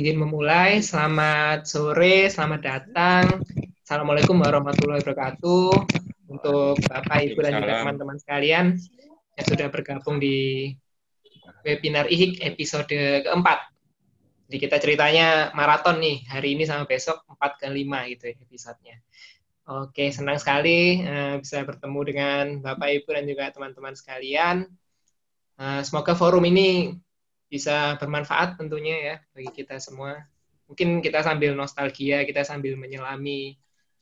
izin memulai. Selamat sore, selamat datang. Assalamualaikum warahmatullahi wabarakatuh. Untuk Bapak, Ibu, dan juga teman-teman sekalian yang sudah bergabung di webinar IHIK episode keempat. Jadi kita ceritanya maraton nih, hari ini sama besok 4 ke 5 gitu ya episodenya. Oke, senang sekali uh, bisa bertemu dengan Bapak, Ibu, dan juga teman-teman sekalian. Uh, semoga forum ini bisa bermanfaat tentunya ya bagi kita semua. Mungkin kita sambil nostalgia, kita sambil menyelami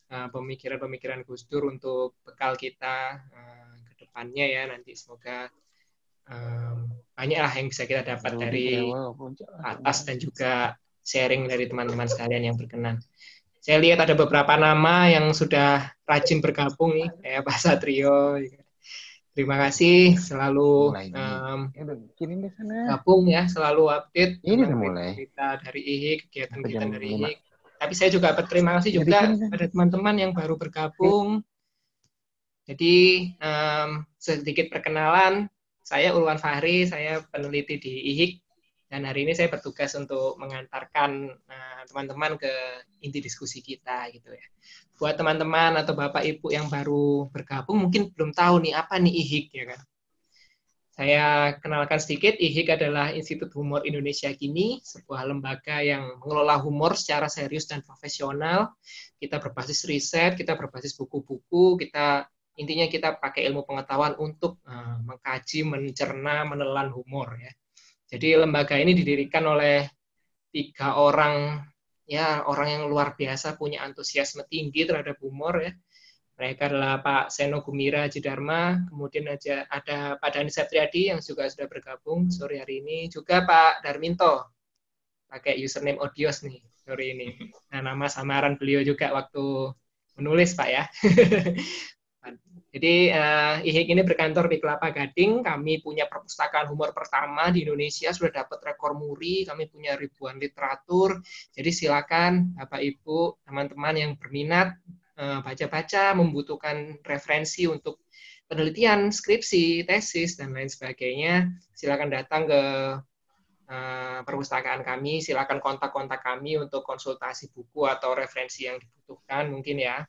Eh, pemikiran-pemikiran Gus Dur untuk bekal kita uh, ke depannya ya nanti semoga um, banyaklah yang bisa kita dapat dari atas dan juga sharing dari teman-teman sekalian yang berkenan. Saya lihat ada beberapa nama yang sudah rajin bergabung nih, kayak Pak Satrio. Terima kasih selalu um, gabung ya, selalu update. Ini mulai. Kita dari IHI, kegiatan kita dari IHI tapi saya juga berterima kasih juga pada teman-teman yang baru bergabung. Jadi um, sedikit perkenalan, saya Ulwan Fahri, saya peneliti di IHIK, dan hari ini saya bertugas untuk mengantarkan uh, teman-teman uh, ke inti diskusi kita gitu ya. Buat teman-teman atau bapak ibu yang baru bergabung mungkin belum tahu nih apa nih IHIK ya kan. Saya kenalkan sedikit, IHIK adalah Institut Humor Indonesia Kini, sebuah lembaga yang mengelola humor secara serius dan profesional. Kita berbasis riset, kita berbasis buku-buku, kita intinya kita pakai ilmu pengetahuan untuk uh, mengkaji, mencerna, menelan humor ya. Jadi lembaga ini didirikan oleh tiga orang ya orang yang luar biasa punya antusiasme tinggi terhadap humor ya mereka adalah Pak Seno Gumira Jidarma, kemudian aja ada Pak Dani Satriadi yang juga sudah bergabung sore hari ini, juga Pak Darminto, pakai username Odios nih sore ini. Nah, nama samaran beliau juga waktu menulis Pak ya. Jadi uh, IHIK ini berkantor di Kelapa Gading. Kami punya perpustakaan humor pertama di Indonesia, sudah dapat rekor muri. Kami punya ribuan literatur. Jadi silakan Bapak Ibu, teman-teman yang berminat Eh, baca-baca, membutuhkan referensi untuk penelitian, skripsi, tesis, dan lain sebagainya, silakan datang ke uh, perpustakaan kami, silakan kontak-kontak kami untuk konsultasi buku atau referensi yang dibutuhkan mungkin ya.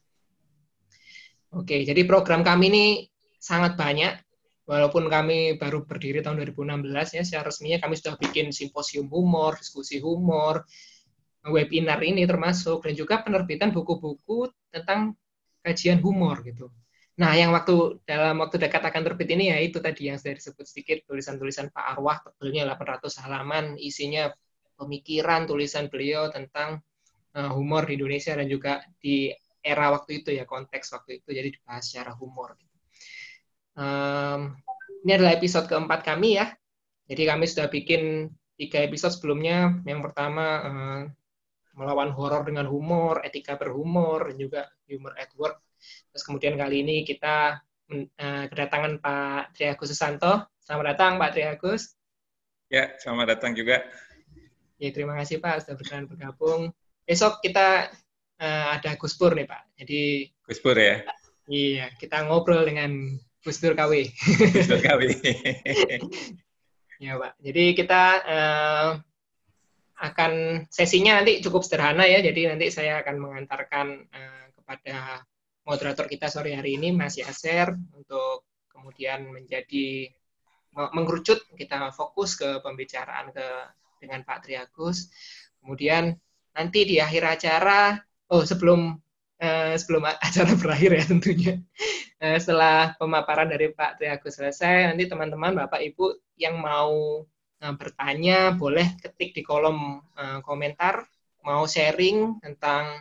Oke, jadi program kami ini sangat banyak, walaupun kami baru berdiri tahun 2016 ya, secara resminya kami sudah bikin simposium humor, diskusi humor, webinar ini termasuk dan juga penerbitan buku-buku tentang kajian humor gitu. Nah, yang waktu dalam waktu dekat akan terbit ini ya itu tadi yang saya disebut sedikit tulisan-tulisan Pak Arwah tebelnya 800 halaman isinya pemikiran tulisan beliau tentang uh, humor di Indonesia dan juga di era waktu itu ya konteks waktu itu jadi dibahas secara humor. Um, ini adalah episode keempat kami ya. Jadi kami sudah bikin tiga episode sebelumnya. Yang pertama uh, melawan horor dengan humor, etika berhumor, dan juga humor at work. Terus kemudian kali ini kita uh, kedatangan Pak Triagus Susanto. Selamat datang Pak Triagus. Ya, selamat datang juga. Ya, terima kasih Pak sudah berkenan bergabung. Besok kita uh, ada Gus Pur nih Pak. Jadi Gus Pur ya. Iya, kita ngobrol dengan Gus Dur KW. Gus Dur KW. ya Pak. Jadi kita uh, akan sesinya nanti cukup sederhana ya, jadi nanti saya akan mengantarkan uh, kepada moderator kita sore hari ini, Mas Yaser, untuk kemudian menjadi mengerucut kita fokus ke pembicaraan ke dengan Pak Triagus. Kemudian nanti di akhir acara, oh sebelum uh, sebelum acara berakhir ya tentunya, uh, setelah pemaparan dari Pak Triagus selesai, nanti teman-teman Bapak Ibu yang mau uh, bertanya boleh ketik di kolom uh, komentar. Mau sharing tentang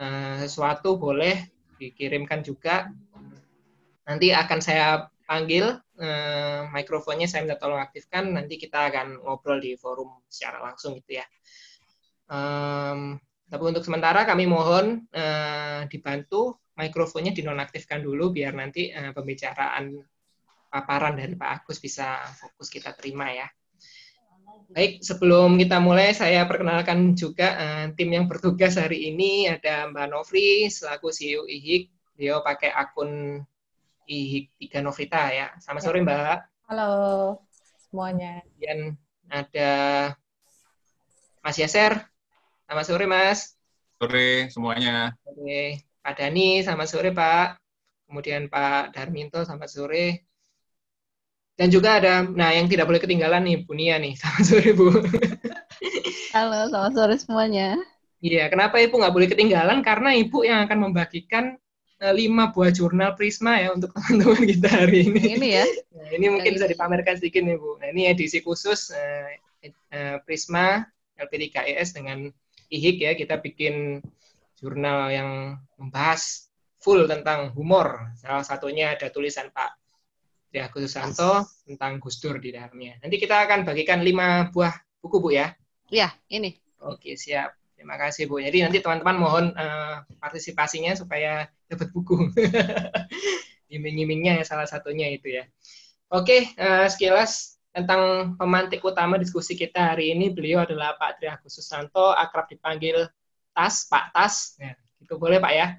uh, sesuatu boleh dikirimkan juga. Nanti akan saya panggil uh, mikrofonnya saya minta tolong aktifkan. Nanti kita akan ngobrol di forum secara langsung gitu ya. Um, tapi untuk sementara kami mohon uh, dibantu mikrofonnya dinonaktifkan dulu biar nanti uh, pembicaraan paparan dari Pak Agus bisa fokus kita terima ya. Baik, sebelum kita mulai, saya perkenalkan juga uh, tim yang bertugas hari ini. Ada Mbak Novri, selaku CEO IHIK. Dia pakai akun IHIK 3 Novrita ya. Selamat sore Mbak. Halo semuanya. Kemudian ada Mas Yaser, Selamat sore, Mas. Sore semuanya. Oke, Pak Dani, selamat sore, Pak. Kemudian Pak Darminto, selamat sore. Dan juga ada, nah yang tidak boleh ketinggalan nih, Bu Nia nih. Selamat sore, Bu. Halo, selamat sore semuanya. Iya, kenapa Ibu nggak boleh ketinggalan? Karena Ibu yang akan membagikan eh, lima buah jurnal Prisma ya untuk teman-teman kita hari ini. Ini ya. Nah, ini mungkin bisa dipamerkan sedikit nih Bu. Nah, ini edisi khusus eh, eh, Prisma LPDKES dengan IHIK ya. Kita bikin jurnal yang membahas full tentang humor. Salah satunya ada tulisan Pak Tri Agus Susanto tentang Gus Dur di dalamnya. Nanti kita akan bagikan lima buah buku Bu ya. Iya, ini. Oke, siap. Terima kasih Bu. Jadi nanti teman-teman mohon uh, partisipasinya supaya dapat buku. Iming-imingnya salah satunya itu ya. Oke, uh, sekilas tentang pemantik utama diskusi kita hari ini. Beliau adalah Pak Tri Agus Susanto, akrab dipanggil Tas, Pak Tas. Ya, itu boleh Pak ya.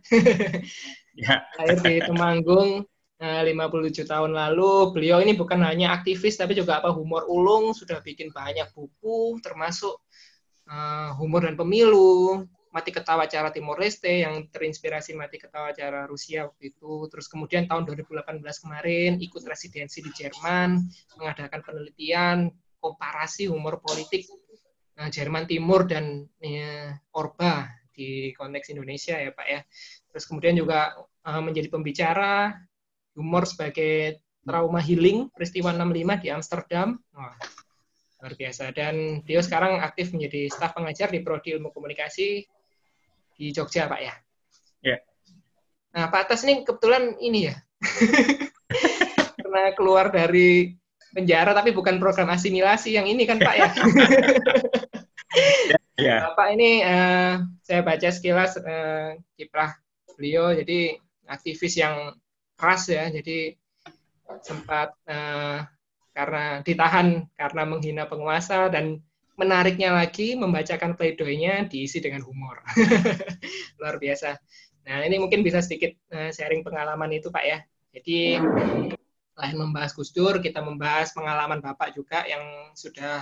Ya. Lahir di Temanggung Nah, 57 tahun lalu, beliau ini bukan hanya aktivis, tapi juga apa humor ulung, sudah bikin banyak buku, termasuk uh, humor dan pemilu, mati ketawa cara Timor Leste yang terinspirasi mati ketawa cara Rusia waktu itu. Terus kemudian tahun 2018 kemarin ikut residensi di Jerman, mengadakan penelitian komparasi humor politik nah, Jerman Timur dan ya, Orba di konteks Indonesia ya Pak ya. Terus kemudian juga uh, menjadi pembicara humor sebagai trauma healing peristiwa 65 di Amsterdam. Wah, luar biasa. Dan dia sekarang aktif menjadi staf pengajar di Prodi Ilmu Komunikasi di Jogja, Pak ya. Ya. Nah, Pak Atas ini kebetulan ini ya. Karena keluar dari penjara tapi bukan program asimilasi yang ini kan, Pak ya. Ya. Bapak ini uh, saya baca sekilas uh, kiprah beliau jadi aktivis yang keras ya, jadi sempat uh, karena ditahan karena menghina penguasa dan menariknya lagi membacakan pleidoynya diisi dengan humor. Luar biasa. Nah, ini mungkin bisa sedikit uh, sharing pengalaman itu, Pak ya. Jadi selain membahas Gus Dur, kita membahas pengalaman Bapak juga yang sudah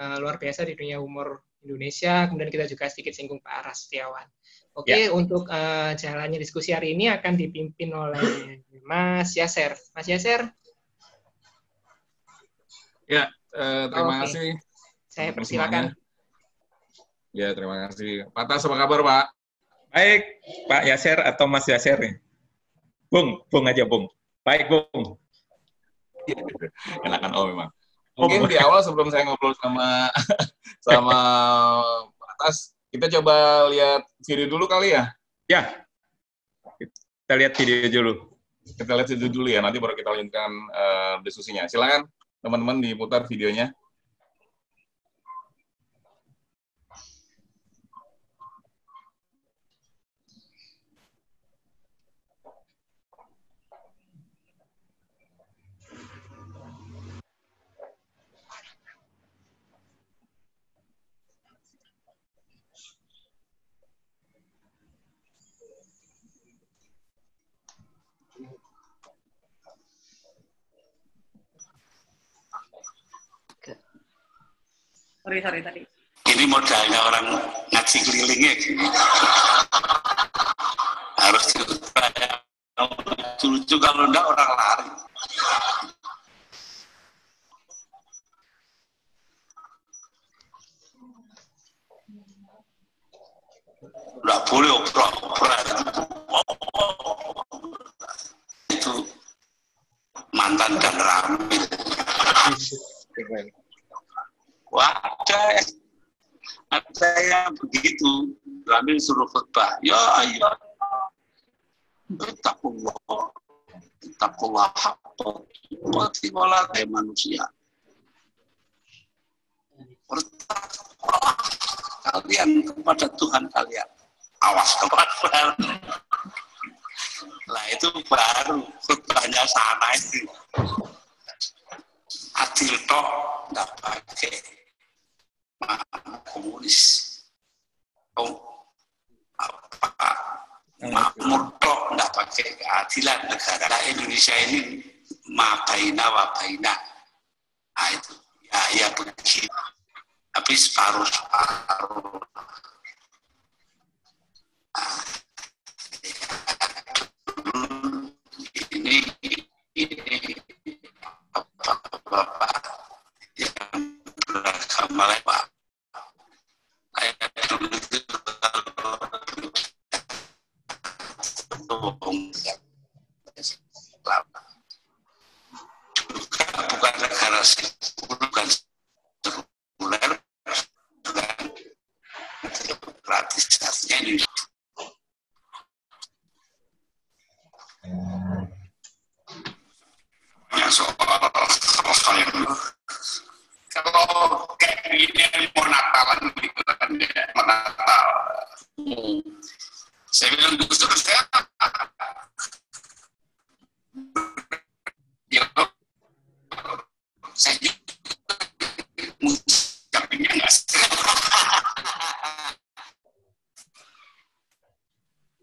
uh, luar biasa di dunia humor Indonesia. Kemudian kita juga sedikit singgung Pak Aras Setiawan. Oke, okay, ya. untuk uh, jalannya diskusi hari ini akan dipimpin oleh Mas Yaser. Mas Yaser. Ya, uh, terima okay. kasih. Saya persilakan. Ya, terima kasih. Pak Tas, apa kabar, Pak? Baik, Pak Yaser atau Mas Yaser nih? Bung, Bung aja, Bung. Baik, Bung. Enakan oh memang. Mungkin di awal sebelum saya ngobrol sama sama Pak Tas, kita coba lihat video dulu kali ya? Ya. Kita lihat video dulu. Kita lihat video dulu ya, nanti baru kita lanjutkan uh, diskusinya. Silakan teman-teman diputar videonya. Sorry sorry tadi. Ini modalnya orang ngaji kelilingnya. Harus lucu-lucu kalau enggak orang lari. Nggak boleh opera-opera itu mantan dan ramil Wah, ada, ada yang begitu. Kami suruh khutbah. Ya, ya. Itakullah. Itakullah haqqa wala manusia. Bertakwalah kalian kepada Tuhan kalian. Awas kepada Nah itu baru khutbahnya sana itu. Adil toh nggak pakai komunis oh, apa, makmur tok nggak pakai keadilan negara nah, Indonesia ini mabaina wabaina nah, itu ya, ya begitu tapi separuh separuh ini ini bapak-bapak yang beragama lain. Ayat dulu itu bukan negara bukan sekuler bukan demokratis artinya ini ya soal soal yang dulu kalau kayak begini mau Natalan gitu kan ya mau Natal saya bilang Gus Dur saya ya saya juga ngucapinnya nggak sih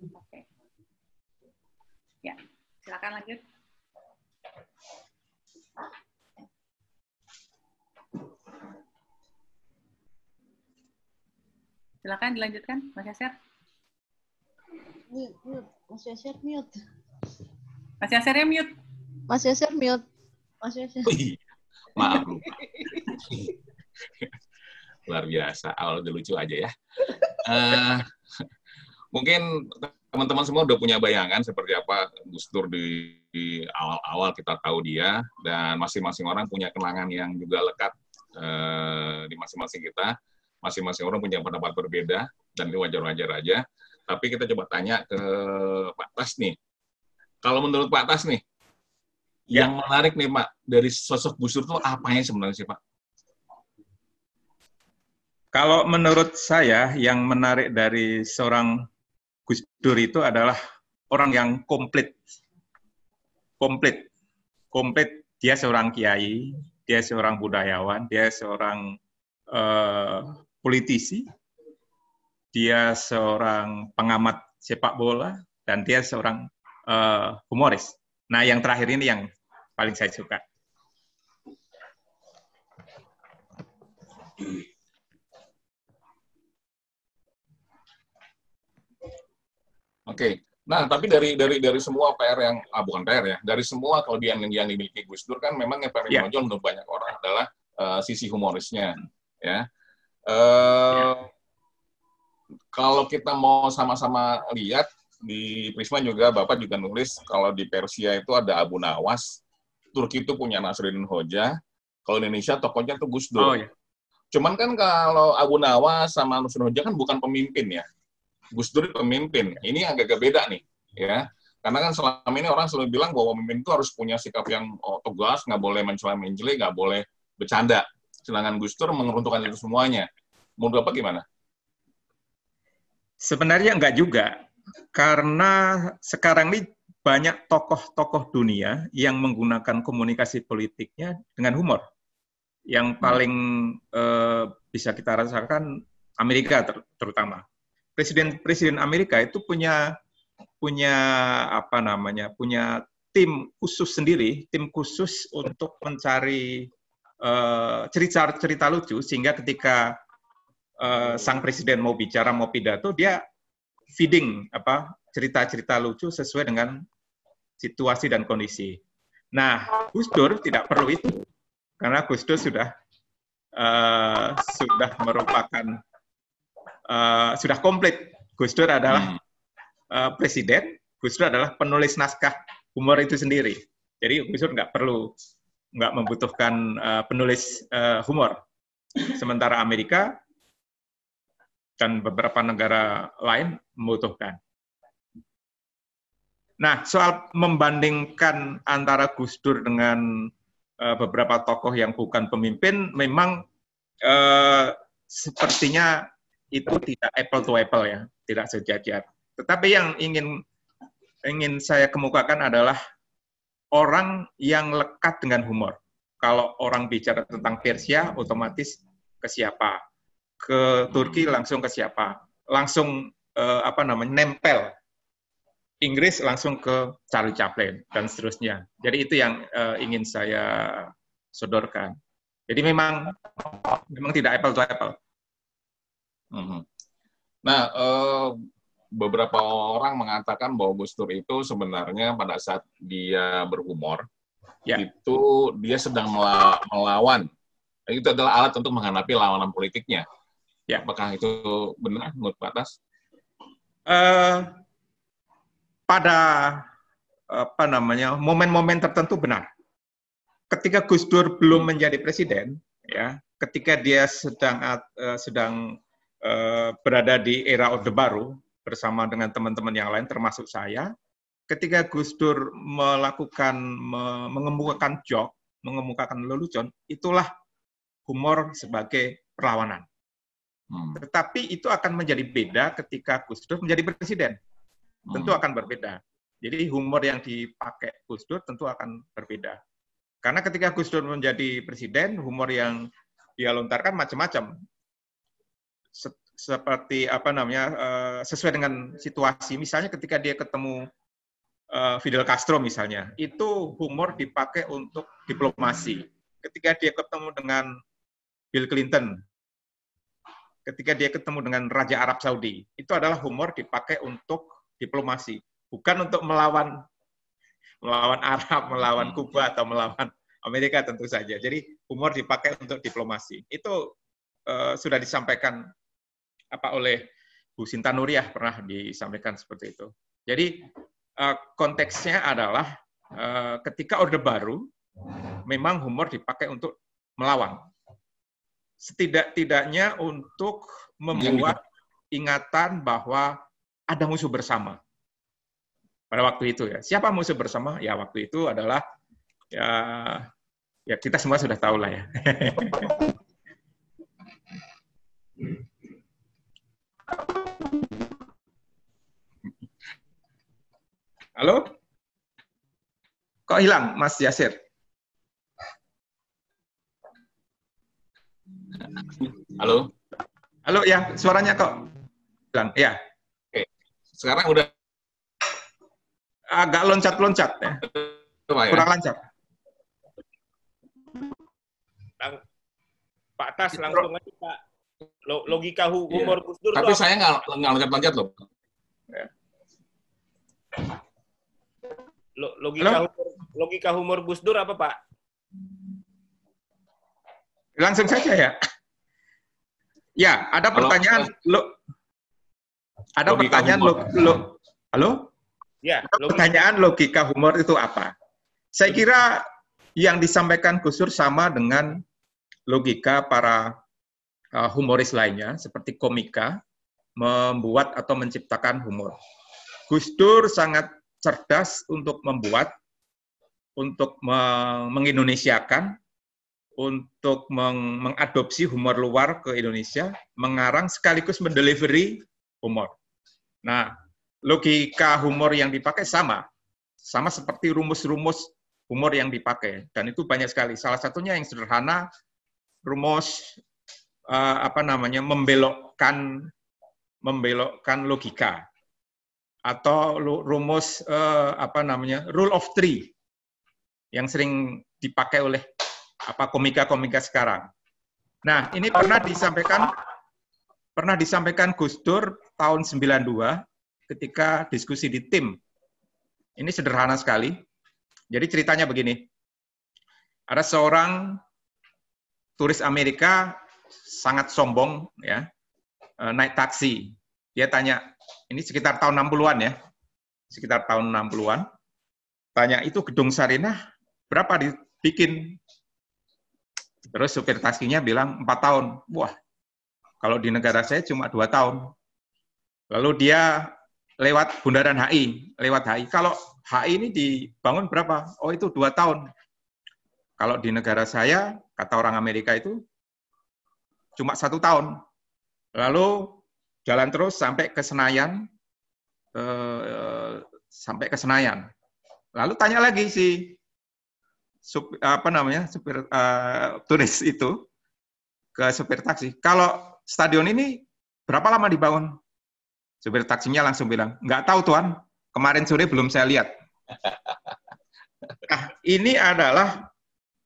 Oke. Ya, silakan lanjut. Silakan dilanjutkan, Mas Yasir. Mute, mute. Mas Yasir mute. Mas Yasirnya mute. Mas Yasir mute. Mas Yasir. Wih, maaf lupa. Luar biasa, awal udah lucu aja ya. Eh, mungkin teman-teman semua udah punya bayangan seperti apa Gus Dur di, di awal-awal kita tahu dia dan masing-masing orang punya kenangan yang juga lekat eh, di masing-masing kita. Masing-masing orang punya pendapat berbeda dan itu wajar-wajar aja. Tapi kita coba tanya ke Pak Tas nih. Kalau menurut Pak Tas nih, yang menarik nih Pak dari sosok Gus Dur itu apanya sebenarnya sih Pak? Kalau menurut saya yang menarik dari seorang Gus Dur itu adalah orang yang komplit. Komplit. Komplit. Dia seorang kiai, dia seorang budayawan, dia seorang eh, politisi, dia seorang pengamat sepak bola, dan dia seorang eh, humoris. Nah, yang terakhir ini yang paling saya suka. Oke. Nah, tapi dari dari dari semua PR yang ah bukan PR ya, dari semua kelebihan yang, yang dimiliki Gus Dur kan memang yang paling Ya. menonjol menurut banyak orang adalah eh, sisi humorisnya, ya. Eh, Kalau kita mau sama-sama lihat di Prisma juga Bapak juga nulis kalau di Persia itu ada Abu Nawas, Turki itu punya Nasruddin Hoja, kalau Indonesia tokohnya tuh Gus Oh Dur. ya. Cuman kan kalau Abu Nawas sama Nasruddin Hoja kan bukan pemimpin ya. Gus Dur pemimpin. Ini agak-agak beda nih, ya. Karena kan selama ini orang selalu bilang bahwa pemimpin itu harus punya sikap yang oh, tegas, nggak boleh mencela menjeli, nggak boleh bercanda. Sedangkan Gus Dur mengeruntuhkan itu semuanya. Menurut Bapak gimana? Sebenarnya enggak juga, karena sekarang ini banyak tokoh-tokoh dunia yang menggunakan komunikasi politiknya dengan humor. Yang paling eh, bisa kita rasakan Amerika ter- terutama. Presiden Presiden Amerika itu punya punya apa namanya punya tim khusus sendiri, tim khusus untuk mencari eh, cerita-cerita lucu sehingga ketika eh, sang presiden mau bicara mau pidato dia feeding apa cerita-cerita lucu sesuai dengan situasi dan kondisi. Nah, Gus Dur tidak perlu itu karena Gus Dur sudah eh, sudah merupakan eh, sudah komplit. Gus Dur adalah Hmm. eh, presiden, Gus Dur adalah penulis naskah humor itu sendiri. Jadi Gus Dur nggak perlu nggak membutuhkan eh, penulis eh, humor. Sementara Amerika dan beberapa negara lain membutuhkan. Nah, soal membandingkan antara Gus Dur dengan eh, beberapa tokoh yang bukan pemimpin, memang eh, sepertinya itu tidak apple to apple ya, tidak sejajar. Tetapi yang ingin ingin saya kemukakan adalah orang yang lekat dengan humor. Kalau orang bicara tentang Persia, otomatis ke siapa? Ke Turki langsung ke siapa? Langsung eh, apa namanya nempel. Inggris langsung ke Charlie Chaplin dan seterusnya. Jadi itu yang eh, ingin saya sodorkan. Jadi memang memang tidak apple to apple. Mhm. Nah, eh, beberapa orang mengatakan bahwa Gus Dur itu sebenarnya pada saat dia berhumor, Ya. itu dia sedang mela- melawan. Itu adalah alat untuk menghadapi lawanan politiknya. Ya. Apakah itu benar menurut Pak Atas? Eh, pada apa namanya momen-momen tertentu benar. Ketika Gus Dur belum menjadi presiden, ya, ketika dia sedang eh, sedang eh, berada di era Orde Baru bersama dengan teman-teman yang lain, termasuk saya, ketika Gus Dur melakukan me- mengemukakan jok, mengemukakan lelucon, itulah humor sebagai perlawanan. Hmm. Tetapi itu akan menjadi beda ketika Gus Dur menjadi presiden. Tentu Hmm. akan berbeda. Jadi humor yang dipakai Gus Dur tentu akan berbeda. Karena ketika Gus Dur menjadi presiden, humor yang dia lontarkan macam-macam. Se- Seperti apa namanya, eh, sesuai dengan situasi. Misalnya ketika dia ketemu eh, Fidel Castro misalnya, itu humor dipakai untuk diplomasi. Ketika dia ketemu dengan Bill Clinton, ketika dia ketemu dengan Raja Arab Saudi, itu adalah humor dipakai untuk diplomasi, bukan untuk melawan melawan Arab, melawan Hmm. Kuba atau melawan Amerika tentu saja. Jadi humor dipakai untuk diplomasi. Itu eh, sudah disampaikan apa oleh Bu Sinta Nuriyah pernah disampaikan seperti itu. Jadi eh, konteksnya adalah eh, ketika Orde Baru memang humor dipakai untuk melawan. Setidak-tidaknya untuk membuat ingatan bahwa ada musuh bersama. Pada waktu itu ya. Siapa musuh bersama? Ya waktu itu adalah ya ya kita semua sudah tahu lah ya. Halo? Kok hilang, Mas Yasir? Halo, Halo, ya, suaranya kok hilang. Ya, sekarang udah agak loncat-loncat ya, Pak ya? kurang lancar. Lang- Pak Tas langsung aja Pak. Lo- Logika hu- humor Gus Dur Iya. Tapi saya nggak loncat-loncat loh. Lo- logika Halo? humor, logika humor Gus Dur apa Pak? Langsung saja ya. Ya, ada Halo, pertanyaan lo ada Logika pertanyaan humor. lo, lo Halo? Ya, Ada logika pertanyaan logika humor itu apa? Saya kira yang disampaikan Gus Dur sama dengan logika para uh, humoris lainnya seperti komika membuat atau menciptakan humor. Gus Dur sangat cerdas untuk membuat, untuk me- mengindonesiakan, untuk meng- mengadopsi humor luar ke Indonesia, mengarang sekaligus mendelivery humor. Nah, logika humor yang dipakai sama, sama seperti rumus-rumus humor yang dipakai, dan itu banyak sekali. Salah satunya yang sederhana, rumus eh, apa namanya membelokkan membelokkan logika atau rumus eh, apa namanya rule of three yang sering dipakai oleh apa komika-komika sekarang. Nah, ini pernah disampaikan pernah disampaikan Gus Dur tahun 92 ketika diskusi di tim. Ini sederhana sekali. Jadi ceritanya begini. Ada seorang turis Amerika sangat sombong ya, eh, naik taksi. Dia tanya, ini sekitar tahun 60-an ya. Sekitar tahun 60-an. Tanya, itu gedung Sarinah berapa dibikin? Terus supir taksinya bilang 4 tahun. Wah, kalau di negara saya cuma 2 tahun. Lalu dia lewat Bundaran HI, lewat HI. Kalau HI ini dibangun berapa? Oh itu 2 tahun. Kalau di negara saya, kata orang Amerika itu cuma satu tahun. Lalu jalan terus sampai ke Senayan, eh, sampai ke Senayan. Lalu tanya lagi si sup- apa namanya supir eh, turis itu ke supir taksi, kalau stadion ini berapa lama dibangun? Supir taksinya langsung bilang, nggak tahu tuan, kemarin sore belum saya lihat. Nah, ini adalah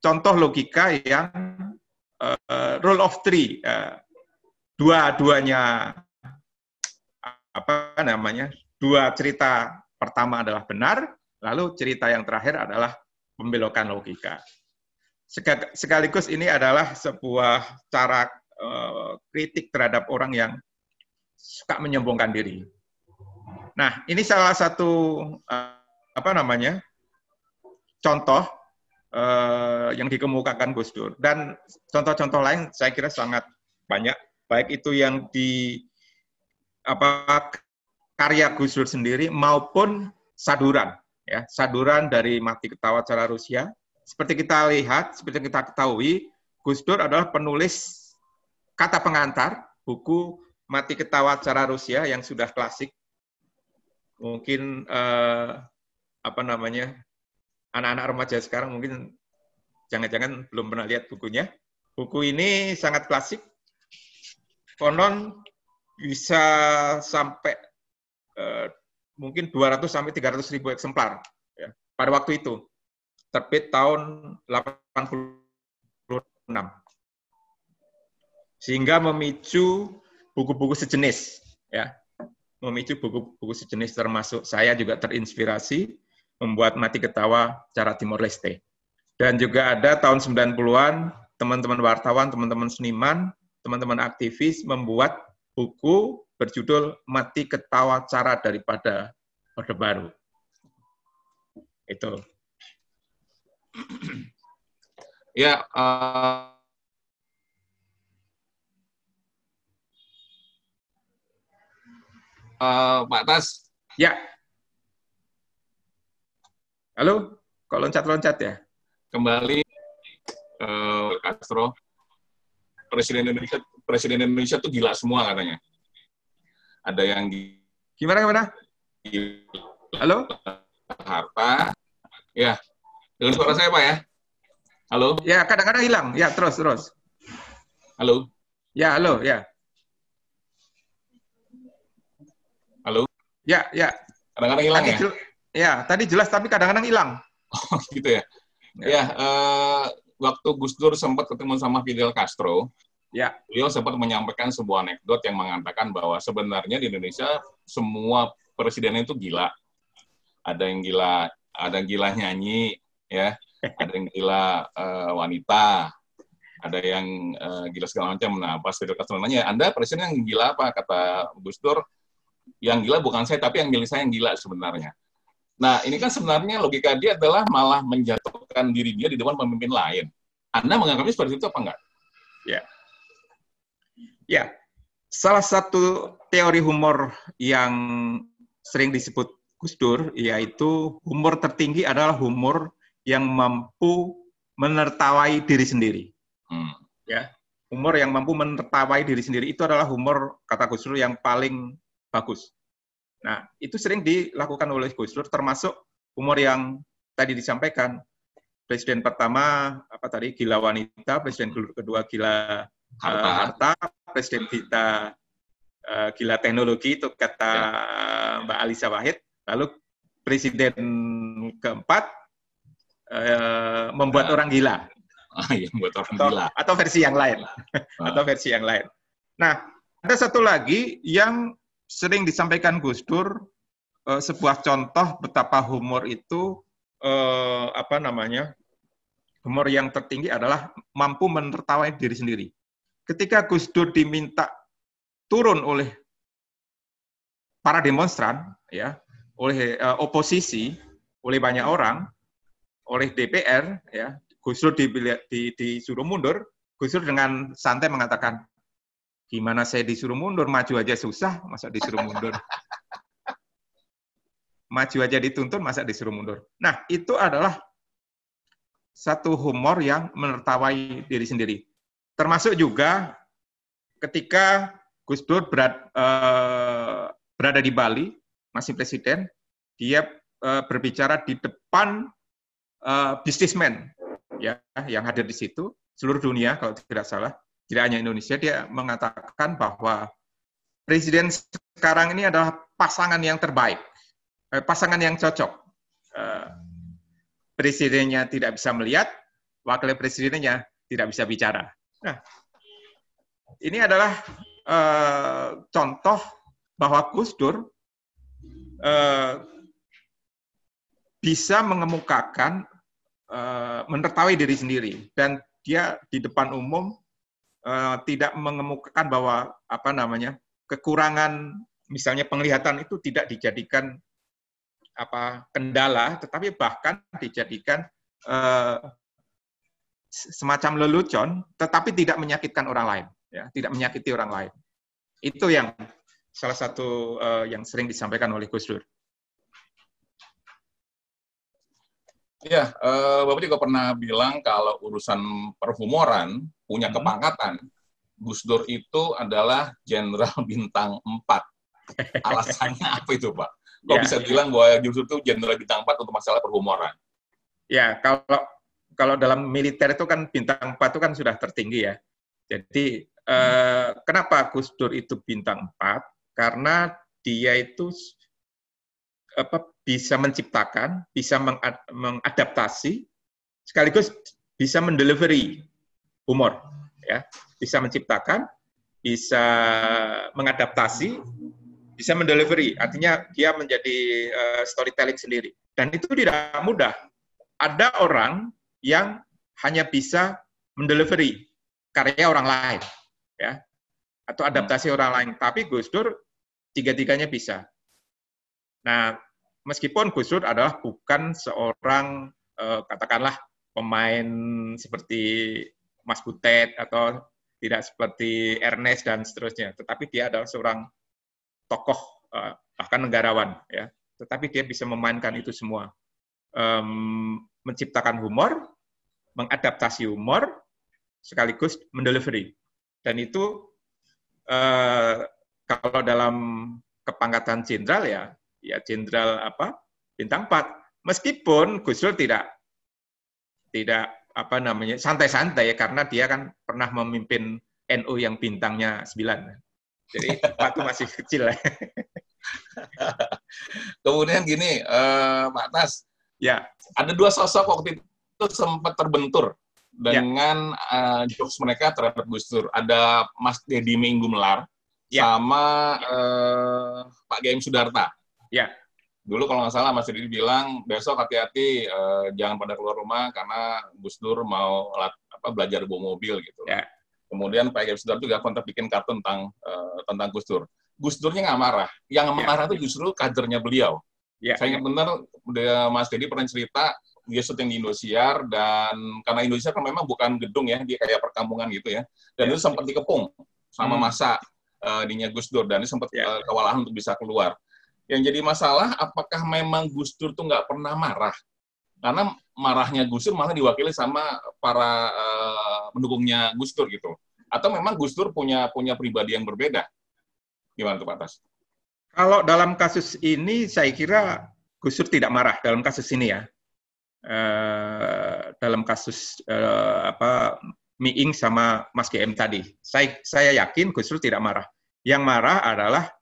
contoh logika yang eh, rule of three, eh, dua-duanya apa namanya, dua cerita pertama adalah benar, lalu cerita yang terakhir adalah pembelokan logika. Seka- Sekaligus ini adalah sebuah cara eh, kritik terhadap orang yang suka menyombongkan diri. Nah, ini salah satu eh, apa namanya contoh eh, yang dikemukakan Gus Dur dan contoh-contoh lain saya kira sangat banyak baik itu yang di apa karya Gus Dur sendiri maupun saduran ya. Saduran dari mati ketawa cara Rusia. Seperti kita lihat seperti kita ketahui Gus Dur adalah penulis kata pengantar buku mati ketawa cara Rusia yang sudah klasik. Mungkin eh, apa namanya anak-anak remaja sekarang mungkin jangan-jangan belum pernah lihat bukunya. Buku ini sangat klasik. Konon bisa sampai eh, mungkin 200 sampai 300 ribu eksemplar ya, pada waktu itu. Terbit tahun 86 sehingga memicu buku-buku sejenis ya. Memicu buku-buku sejenis termasuk saya juga terinspirasi membuat mati ketawa cara Timor Leste. Dan juga ada tahun 90-an teman-teman wartawan teman-teman seniman teman-teman aktivis membuat buku berjudul Mati Ketawa Cara Daripada Orde Baru. Itu. Ya, eh, eh, Pak Tas, Ya. Halo, kok loncat-loncat ya? kembali eh, Castro, Presiden Indonesia, Presiden Indonesia tuh gila semua katanya. Ada yang Gimana gimana? Halo? harta, ya. Dengar suara saya Pak ya? Halo, Ya, kadang-kadang hilang. Ya, terus terus. halo, Ya, halo, ya. halo. Ya, ya. Kadang-kadang hilang Tadi ya? ya, tadi jelas tapi kadang-kadang hilang. Oh, gitu ya. Ya, eh, waktu Gus Dur sempat ketemu sama Fidel Castro, Ya. beliau sempat menyampaikan sebuah anekdot yang mengatakan bahwa sebenarnya di Indonesia semua presiden itu gila. Ada yang gila, ada yang gila nyanyi, ya, ada yang gila eh, wanita, ada yang eh, gila segala macam. Nah, pas Fidel Castro nanya, Anda presiden yang gila apa? Kata Gus Dur, yang gila bukan saya, tapi yang milih saya yang gila sebenarnya. Nah, ini kan sebenarnya logika dia adalah malah menjatuhkan diri dia di depan pemimpin lain. Anda menganggapnya seperti itu apa enggak? Ya, salah satu teori humor yang sering disebut Gus Dur yaitu humor tertinggi adalah humor yang mampu menertawai diri sendiri. Hmm. Humor yang mampu menertawai diri sendiri itu adalah humor kata Gus Dur yang paling bagus. Nah, itu sering dilakukan oleh Gus Dur termasuk humor yang tadi disampaikan. Presiden pertama apa tadi gila wanita, presiden kedua gila Harta. eh, harta, presiden kita eh, gila teknologi itu kata Mbak Alisa Wahid, lalu presiden keempat eh, membuat Nah. orang gila Ah, yang buat orang atau, gila. atau versi yang lain atau versi yang lain. Nah, ada satu lagi yang sering disampaikan Gus Dur eh, sebuah contoh betapa humor itu eh, apa namanya humor yang tertinggi adalah mampu menertawai diri sendiri. Ketika Gus Dur diminta turun oleh para demonstran, ya, oleh eh, oposisi, oleh banyak orang, oleh DPR, ya, Gus Dur dibili- di- disuruh mundur, Gus Dur dengan santai mengatakan, gimana saya disuruh mundur, maju aja susah, masa disuruh mundur. maju aja dituntun, masa disuruh mundur. Nah, itu adalah satu humor yang menertawai diri sendiri. Termasuk juga ketika Gus Dur berada, eh, berada di Bali, masih presiden, dia eh, berbicara di depan eh, bisnismen ya yang hadir di situ seluruh dunia kalau tidak salah tidak hanya Indonesia dia mengatakan bahwa presiden sekarang ini adalah pasangan yang terbaik eh, pasangan yang cocok. Eh, presidennya tidak bisa melihat wakil presidennya tidak bisa bicara. Nah ini adalah eh, contoh bahwa Gus Dur eh, bisa mengemukakan eh, menertawi diri sendiri. Dan dia di depan umum eh, tidak mengemukakan bahwa apa namanya kekurangan misalnya penglihatan itu tidak dijadikan apa kendala, tetapi bahkan dijadikan eh, semacam lelucon, tetapi tidak menyakitkan orang lain, ya, tidak menyakiti orang lain. Itu yang salah satu eh, yang sering disampaikan oleh Gus Dur. Iya, eh, Bapak juga pernah bilang kalau urusan perhumoran punya Hmm. kepangkatan. Gus Dur itu adalah jenderal bintang 4. Alasannya apa itu, Pak? Kok Ya, bisa ya. bilang bahwa Gus Dur itu jenderal bintang 4 untuk masalah perhumoran? Ya, kalau kalau dalam militer itu kan bintang 4 itu kan sudah tertinggi ya. Jadi eh, kenapa Gus Dur itu bintang 4? Karena dia itu apa bisa menciptakan, bisa mengad- mengadaptasi sekaligus bisa mendelivery humor ya. Bisa menciptakan, bisa mengadaptasi, bisa mendelivery. Artinya dia menjadi eh, storytelling sendiri. Dan itu tidak mudah ada orang yang hanya bisa mendelivery karya orang lain, ya, atau adaptasi orang lain. Tapi Gus Dur tiga-tiganya bisa. Nah, meskipun Gus Dur adalah bukan seorang eh, katakanlah pemain seperti Mas Butet atau tidak seperti Ernest dan seterusnya, tetapi dia adalah seorang tokoh eh, bahkan negarawan, ya. Tetapi dia bisa memainkan itu semua em, menciptakan humor, mengadaptasi humor, sekaligus mendelivery. Dan itu eh, kalau dalam kepangkatan jenderal ya, ya jenderal apa bintang 4. Meskipun Gus Dur tidak tidak apa namanya santai-santai karena dia kan pernah memimpin NU yang bintangnya 9. Jadi waktu masih kecil lah. Kemudian gini, eh, Pak Tas, ya, ada dua sosok waktu itu sempat terbentur Ya. dengan eh, jokes mereka terhadap Gus Dur. Ada Mas Deddy Minggu Melar Ya. sama eh, Pak Gaim Sudarta. Ya. Dulu kalau nggak salah Mas Deddy bilang besok hati-hati eh, jangan pada keluar rumah karena Gus Dur mau lat- apa, belajar bawa mobil gitu. Ya. Kemudian Pak Gaim Sudarta juga kontak bikin kartun tentang eh, tentang Gus Dur. Gus Durnya nggak marah. Yang Ya. marah itu justru kadernya beliau. ya, Saya ingat benar dia- Mas Dedi pernah cerita dia syuting di Indosiar dan karena Indosiar kan memang bukan gedung ya, dia kayak perkampungan gitu ya. Dan Ya. itu sempat dikepung sama Hmm. masa eh, dinya Gus Dur dan ini sempat Ya. eh, kewalahan untuk bisa keluar. Yang jadi masalah apakah memang Gus Dur tuh nggak pernah marah? Karena marahnya Gus Dur malah diwakili sama para eh, pendukungnya Gus Dur gitu. Atau memang Gus Dur punya punya pribadi yang berbeda? Gimana tuh Pak Tas? Kalau dalam kasus ini saya kira Gus Dur tidak marah dalam kasus ini ya. Eh, dalam kasus eh, apa Miing sama Mas GM tadi. Saya saya yakin Gus Dur tidak marah. Yang marah adalah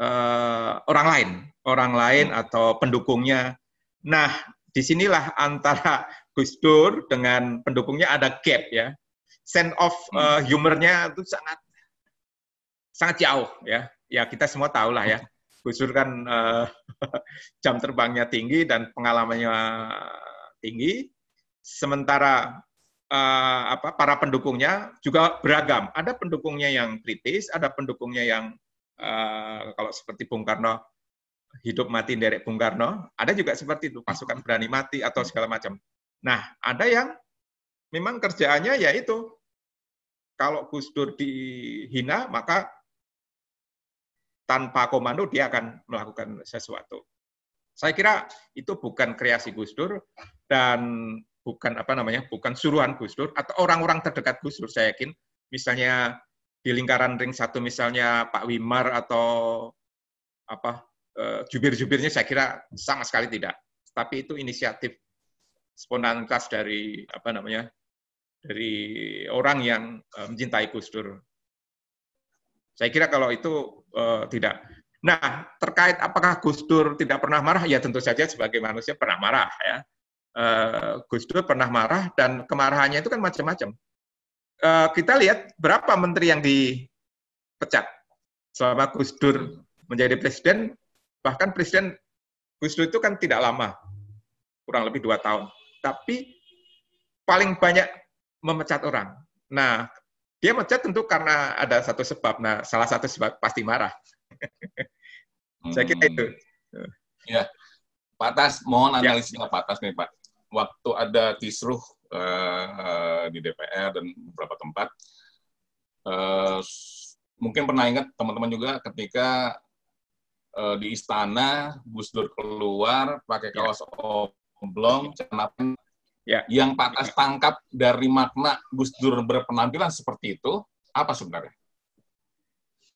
eh, orang lain, orang lain atau pendukungnya. Nah, di sinilah antara Gus Dur dengan pendukungnya ada gap ya. Sense of eh, humornya itu sangat sangat jauh ya. Ya kita semua tahu lah ya. Gus Dur kan eh, jam terbangnya tinggi dan pengalamannya tinggi. Sementara eh, apa para pendukungnya juga beragam. Ada pendukungnya yang kritis, ada pendukungnya yang eh, kalau seperti Bung Karno hidup mati derek Bung Karno, ada juga seperti itu pasukan berani mati atau segala macam. Nah, ada yang memang kerjaannya yaitu kalau Gus Dur dihina maka tanpa komando dia akan melakukan sesuatu. Saya kira itu bukan kreasi Gus Dur dan bukan apa namanya, bukan suruhan Gus Dur atau orang-orang terdekat Gus Dur. Saya yakin, misalnya di lingkaran ring satu misalnya Pak Wimar atau apa eh, jubir-jubirnya saya kira sama sekali tidak. Tapi itu inisiatif spontanitas dari apa namanya dari orang yang eh, mencintai Gus Dur. Saya kira kalau itu eh, tidak. Nah, terkait apakah Gus Dur tidak pernah marah? Ya tentu saja sebagai manusia pernah marah ya. Gus Dur pernah marah dan kemarahannya itu kan macam-macam. Eh, kita lihat berapa menteri yang dipecat selama Gus Dur menjadi presiden. Bahkan presiden Gus Dur itu kan tidak lama, kurang lebih dua tahun. tapi paling banyak memecat orang. Nah, dia mecat tentu karena ada satu sebab. Nah, salah satu sebab pasti marah. Saya kira itu. Ya, Pak Tas, mohon Ya. analisisnya Pak Tas nih Pak. Waktu ada kisruh eh, di DPR dan beberapa tempat, s- mungkin pernah ingat teman-teman juga ketika eh, di istana Gus Dur keluar pakai Ya. kaos oblong, celana. Ya. Yang Pak Tas tangkap dari makna Gus Dur berpenampilan seperti itu, apa sebenarnya?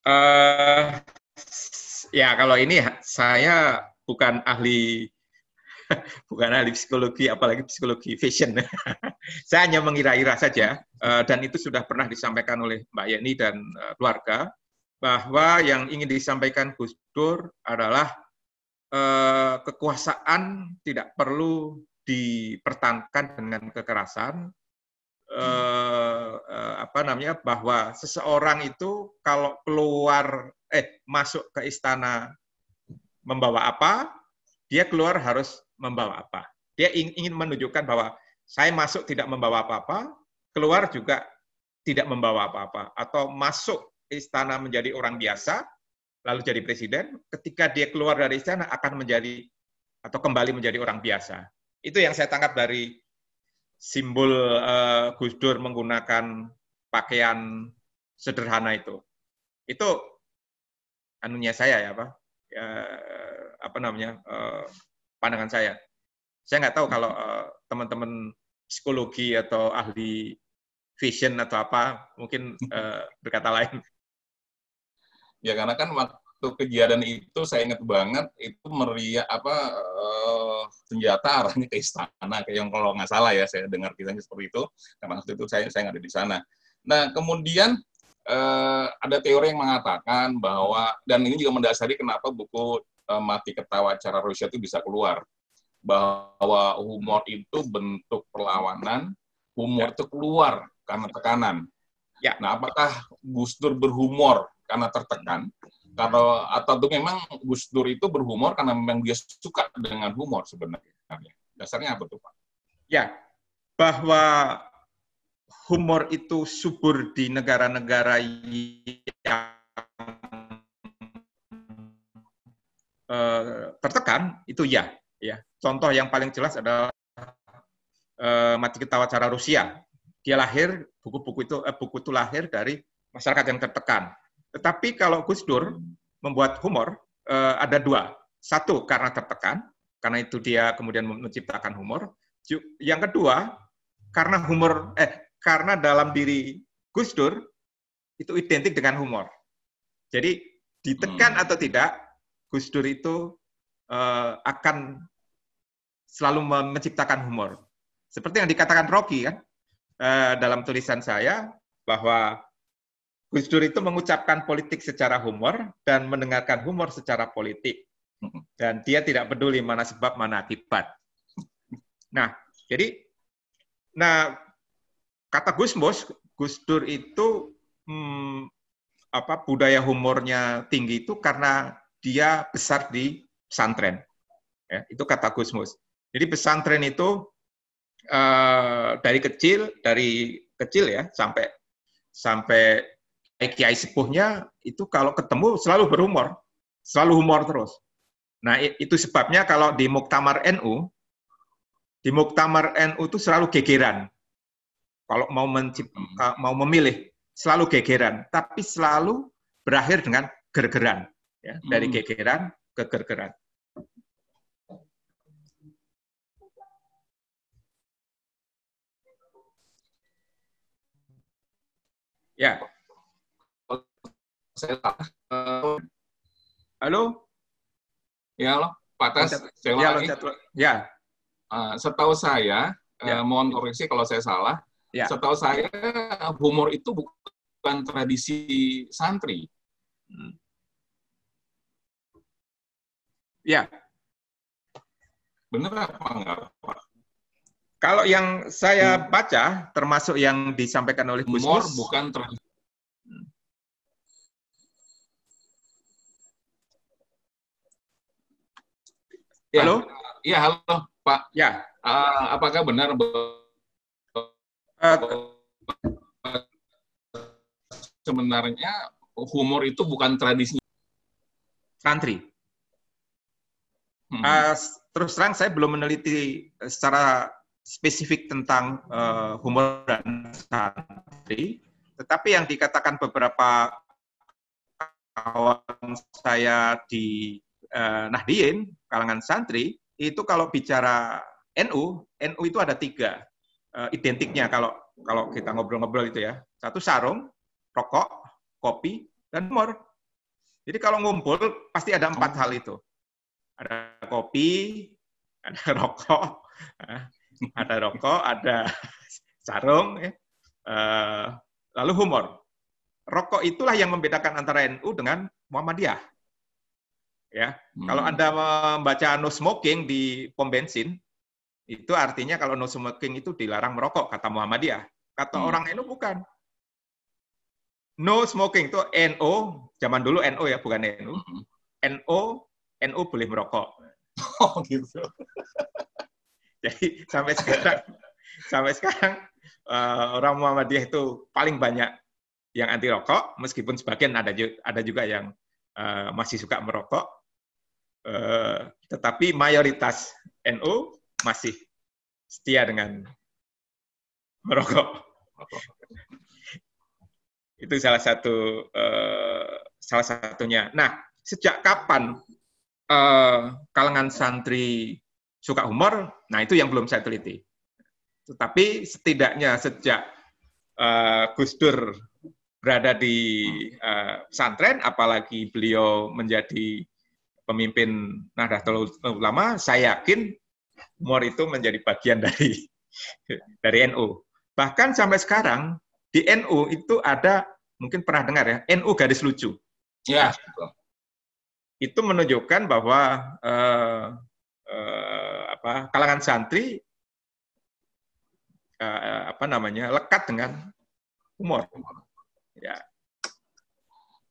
Eh, ya kalau ini saya bukan ahli bukan ahli psikologi apalagi psikologi fashion. saya hanya mengira-ira saja eh, dan itu sudah pernah disampaikan oleh Mbak Yeni dan eh, keluarga bahwa yang ingin disampaikan Gus Dur adalah eh, kekuasaan tidak perlu dipertahankan dengan kekerasan eh, apa namanya bahwa seseorang itu kalau keluar eh masuk ke istana membawa apa dia keluar harus membawa apa dia ing- ingin menunjukkan bahwa saya masuk tidak membawa apa-apa keluar juga tidak membawa apa-apa atau masuk istana menjadi orang biasa lalu jadi presiden ketika dia keluar dari istana akan menjadi atau kembali menjadi orang biasa itu yang saya tangkap dari simbol eh, Gus Dur menggunakan pakaian sederhana itu. Itu anunya saya ya, Pak. Ya, apa namanya? eh, pandangan saya. Saya nggak tahu kalau eh, teman-teman psikologi atau ahli fashion atau apa mungkin eh, berkata lain. Ya karena kan waktu kejadian itu saya ingat banget itu meriah apa eh, senjata arahnya ke istana kayak yang kalau nggak salah ya saya dengar kisahnya seperti itu karena waktu itu saya saya nggak ada di sana. Nah kemudian eh, ada teori yang mengatakan bahwa dan ini juga mendasari kenapa buku eh, mati ketawa cara Rusia itu bisa keluar bahwa humor itu bentuk perlawanan, humor itu keluar karena tekanan. Ya. Nah, apakah Gus Dur berhumor karena tertekan? Kalau atau tuh memang Gus Dur itu berhumor karena memang dia suka dengan humor sebenarnya. Dasarnya apa tuh Pak? Ya, bahwa humor itu subur di negara-negara yang eh, tertekan itu ya, ya. Contoh yang paling jelas adalah eh, mati ketawa cara Rusia. Dia lahir buku-buku itu eh, buku itu lahir dari masyarakat yang tertekan. Tetapi kalau Gus Dur membuat humor eh, ada dua. Satu karena tertekan, karena itu dia kemudian menciptakan humor. Yang kedua karena humor eh karena dalam diri Gus Dur itu identik dengan humor. Jadi ditekan Hmm. atau tidak, Gus Dur itu eh, akan selalu menciptakan humor. Seperti yang dikatakan Rocky kan eh, dalam tulisan saya bahwa Gus Dur itu mengucapkan politik secara humor dan mendengarkan humor secara politik. Dan dia tidak peduli mana sebab, mana akibat. Nah, jadi, nah kata Gus Mus, Gus Dur itu hmm, apa budaya humornya tinggi itu karena dia besar di pesantren. Ya, itu kata Gus Mus. Jadi pesantren itu eh, dari kecil, dari kecil ya sampai sampai kiai sepuhnya itu kalau ketemu selalu berhumor, selalu humor terus. Nah, itu sebabnya kalau di Muktamar NU, di Muktamar NU itu selalu gegeran. Kalau mau mencip, ka- mau memilih, selalu gegeran, tapi selalu berakhir dengan gergeran. Ya, dari Hmm. gegeran ke gergeran. Ya, halo? ya loh, Pak Tas, saya Ya, lagi. ya, Eh, setahu saya, eh, Ya. mohon koreksi kalau saya salah. Ya. Setahu saya humor itu bukan tradisi santri. Ya. Bener apa enggak, Pak? Kalau yang saya baca, termasuk yang disampaikan oleh Gus bukan tradisi. Ya, Halo? Iya, halo, Pak. Ya, Ah, apakah benar Eh, sebenarnya humor itu bukan tradisi? santri. Hmm. Eh, terus terang saya belum meneliti secara spesifik tentang eh, humor dan santri, tetapi yang dikatakan beberapa kawan saya di eh, Nahdien, kalangan santri, itu kalau bicara NU, NU itu ada tiga eh, identiknya kalau kalau kita ngobrol-ngobrol itu ya. Satu sarung, rokok, kopi, dan humor. Jadi kalau ngumpul pasti ada empat hal itu. Ada kopi, ada rokok, eh, ada rokok, ada sarung, ya. Eh, lalu humor. Rokok itulah yang membedakan antara NU dengan Muhammadiyah. Ya, Hmm. kalau Anda membaca no smoking di pom bensin, itu artinya kalau no smoking itu dilarang merokok, kata Muhammadiyah. Kata Hmm. orang NU bukan. No smoking itu NO, zaman dulu NO ya, bukan NU. Hmm. NO, NU boleh merokok. Oh gitu. Jadi sampai sekarang, sampai sekarang eh, orang Muhammadiyah itu paling banyak yang anti rokok, meskipun sebagian ada ada juga yang eh, masih suka merokok, Eh, tetapi mayoritas NU masih setia dengan merokok. Itu salah satu eh, salah satunya. Nah, sejak kapan eh, kalangan santri suka humor? Nah, itu yang belum saya teliti. Tetapi setidaknya sejak eh, Gus Dur berada di eh, pesantren, apalagi beliau menjadi pemimpin Nahdlatul Ulama, saya yakin humor itu menjadi bagian dari dari NU. Bahkan sampai sekarang di NU itu ada mungkin pernah dengar ya NU garis lucu. Ya. Itu menunjukkan bahwa eh, eh, apa kalangan santri eh, apa namanya lekat dengan humor. Ya,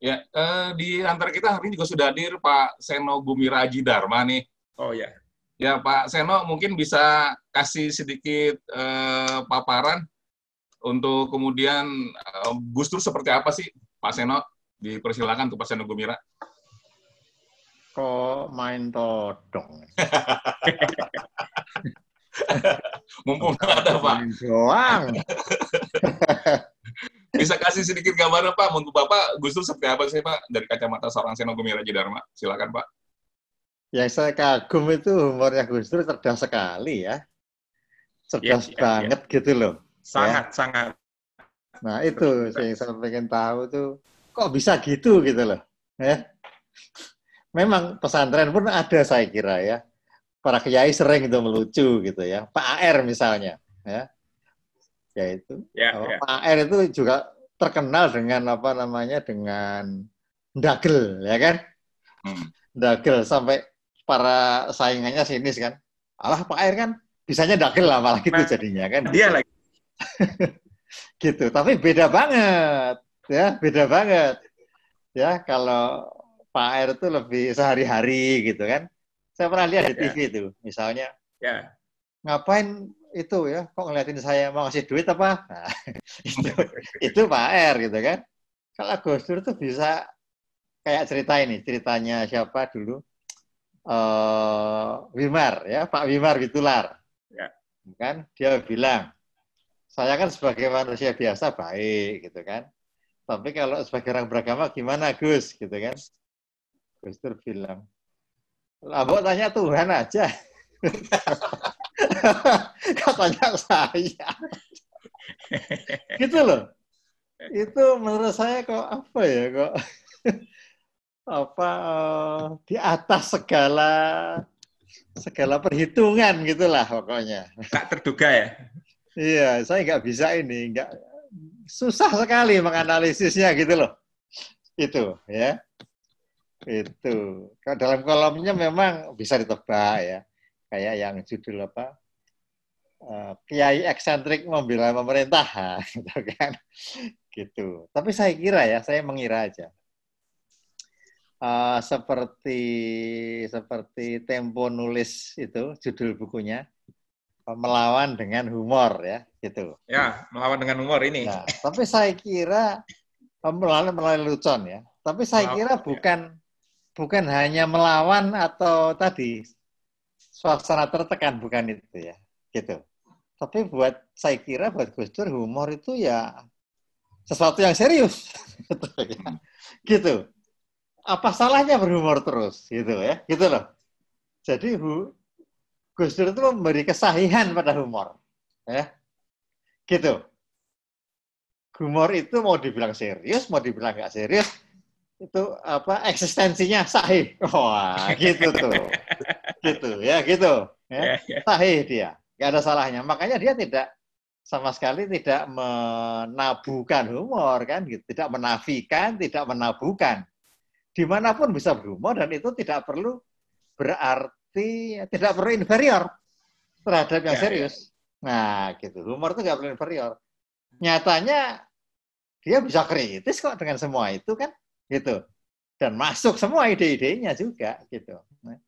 Ya, eh, di antara kita hari ini juga sudah hadir Pak Seno Gumiraji Dharma nih. oh ya. Ya, Pak Seno mungkin bisa kasih sedikit eh, paparan untuk kemudian eh, Gus Dur seperti apa sih, Pak Seno? Dipersilakan tuh Pak Seno Gumira. Kok main todong? Mumpung ada Pak, Main doang. bisa kasih sedikit gambaran Pak, untuk Bapak Gus Dur seperti apa sih Pak dari kacamata seorang Seno Gumiraji Dharma? Silakan Pak. Yang saya kagum itu humornya Gus Dur cerdas sekali ya. Cerdas Iya, iya, banget gitu loh. Sangat sangat Nah itu yang saya pengen tahu tuh, kok bisa gitu gitu loh. Ya. Memang pesantren pun ada saya kira ya. Para kiai sering itu melucu gitu ya. Pak AR misalnya. Ya, ya itu. ya, Oh, ya. Pak AR itu juga terkenal dengan apa namanya dengan dagel ya kan Hmm. dagel sampai para saingannya sinis kan alah Pak AR kan bisanya dagel lah malah gitu Nah, jadinya kan Dia lagi gitu tapi beda banget ya beda banget ya kalau Pak AR itu lebih sehari-hari gitu kan. Saya pernah lihat di. TV itu misalnya. Ya. ngapain itu ya kok ngeliatin saya mau ngasih duit apa? Nah, itu itu Pak R gitu kan. Kalau Gus Dur tuh bisa kayak cerita ini ceritanya siapa dulu? Eh Wimar ya Pak Wimar Witular. Ya. kan dia bilang saya kan sebagai manusia biasa baik gitu kan. Tapi kalau sebagai orang beragama gimana Gus? gitu kan Dur bilang lah tanya Tuhan aja. Katanya saya? Gitu loh. Itu menurut saya kok apa ya kok apa eh, di atas segala segala perhitungan gitulah pokoknya. Tak terduga ya. iya saya nggak bisa ini nggak susah sekali menganalisisnya gitu loh. Itu ya itu kalau dalam kolomnya memang bisa ditebak ya kayak yang judul apa eh, Kiai eksentrik membela pemerintah gitu kan gitu tapi saya kira ya saya mengira aja Eh, seperti seperti Tempo nulis itu judul bukunya melawan dengan humor ya, gitu. Ya, melawan dengan humor ini. Nah, tapi saya kira melalui melalui lucon ya. Tapi saya kira ya. bukan bukan hanya melawan atau tadi suasana tertekan bukan itu ya, gitu. Tapi buat saya kira buat Gus Dur humor itu ya sesuatu yang serius, gitu ya. Gitu. Apa salahnya berhumor terus, gitu ya, gitu loh. Jadi hu, Gus Dur itu memberi kesahihan pada humor, ya, gitu humor itu mau dibilang serius, mau dibilang nggak serius, itu apa eksistensinya sahih. Wah, gitu tuh. gitu ya, gitu. Ya. Ya, ya. Sahih dia. nggak ada salahnya. Makanya dia tidak sama sekali tidak menabukan humor kan gitu. Tidak menafikan, tidak menabukan. Di mana pun bisa berhumor dan itu tidak perlu berarti tidak perlu inferior terhadap yang Ya, ya. serius. Nah, gitu. Humor itu nggak perlu inferior nyatanya dia bisa kritis kok dengan semua itu kan gitu dan masuk semua ide-idenya juga gitu Nah,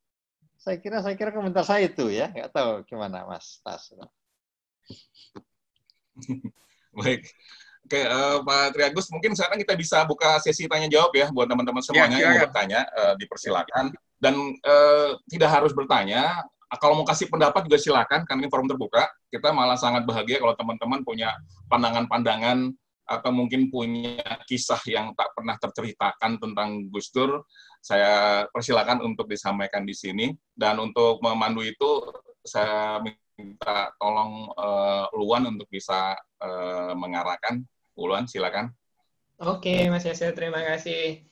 saya kira saya kira komentar saya itu ya nggak tahu gimana mas Tas Baik. Oke, eh, Pak Triagus, mungkin sekarang kita bisa buka sesi tanya jawab ya buat teman-teman semuanya yang mau bertanya, eh, dipersilakan. Dan eh, tidak harus bertanya, kalau mau kasih pendapat juga silakan, karena ini forum terbuka. Kita malah sangat bahagia kalau teman-teman punya pandangan-pandangan atau mungkin punya kisah yang tak pernah terceritakan tentang Gus Dur, saya persilakan untuk disampaikan di sini. Dan untuk memandu itu, saya minta tolong eh, Luan untuk bisa eh, mengarahkan. Luan, silakan. Oke, Mas Yasir, terima kasih.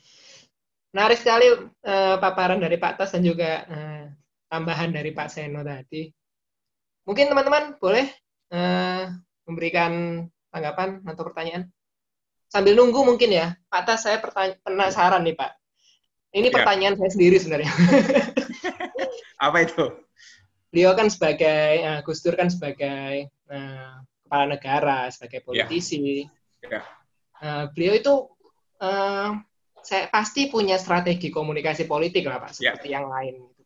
Menarik sekali eh, paparan dari Pak Tas dan juga eh, tambahan dari Pak Seno tadi. Mungkin teman-teman boleh eh, memberikan tanggapan atau pertanyaan? Sambil nunggu mungkin ya, Pak Tas saya penasaran nih Pak. Ini Ya. pertanyaan saya sendiri sebenarnya. Apa itu? Beliau kan sebagai, eh, Gus Dur kan sebagai eh, kepala negara, sebagai politisi. Ya. Eh, beliau itu eh, saya pasti punya strategi komunikasi politik lah Pak, Ya. seperti yang lain. gitu.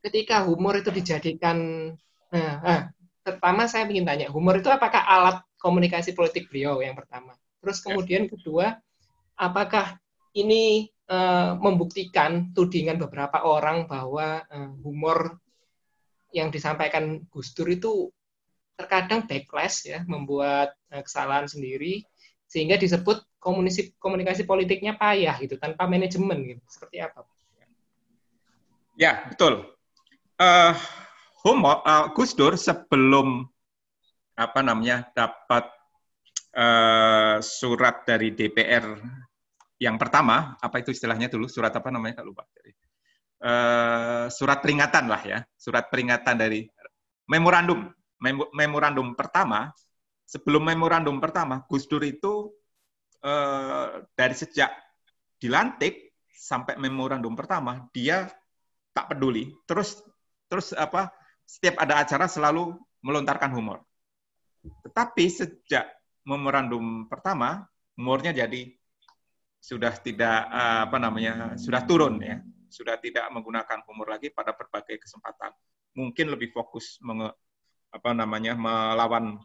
Ketika humor itu dijadikan, nah, ah, pertama saya ingin tanya, humor itu apakah alat komunikasi politik beliau yang pertama? Terus kemudian kedua, apakah ini eh, membuktikan tudingan beberapa orang bahwa eh, humor yang disampaikan Gus Dur itu terkadang backlash ya, membuat eh, kesalahan sendiri sehingga disebut komunikasi komunikasi politiknya payah gitu tanpa manajemen gitu. Seperti apa? Ya, betul. Eh humor, eh, Gus Dur sebelum apa namanya dapat eh, surat dari DPR yang pertama, apa itu istilahnya dulu? Surat apa namanya? Tak lupa. Eh, surat peringatan lah ya, surat peringatan dari memorandum. Mem- memorandum pertama, sebelum memorandum pertama, Gus Dur itu eh, dari sejak dilantik sampai memorandum pertama, dia tak peduli. Terus terus apa? Setiap ada acara selalu melontarkan humor. Tetapi sejak memorandum pertama, humornya jadi sudah tidak eh, apa namanya sudah turun ya, sudah tidak menggunakan humor lagi pada berbagai kesempatan. Mungkin lebih fokus menge, apa namanya melawan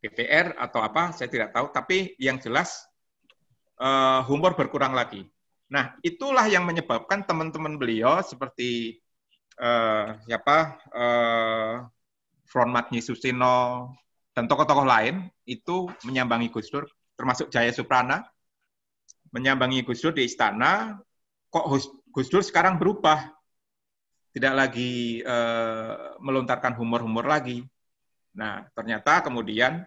DPR atau apa, saya tidak tahu. Tapi yang jelas eh, humor berkurang lagi. Nah, itulah yang menyebabkan teman-teman beliau seperti eh, siapa eh, Front Magni Susino dan tokoh-tokoh lain itu menyambangi Gus Dur, termasuk Jaya Suprana, menyambangi Gus Dur di istana. Kok Gus- Dur sekarang berubah, tidak lagi eh, melontarkan humor-humor lagi. Nah, ternyata kemudian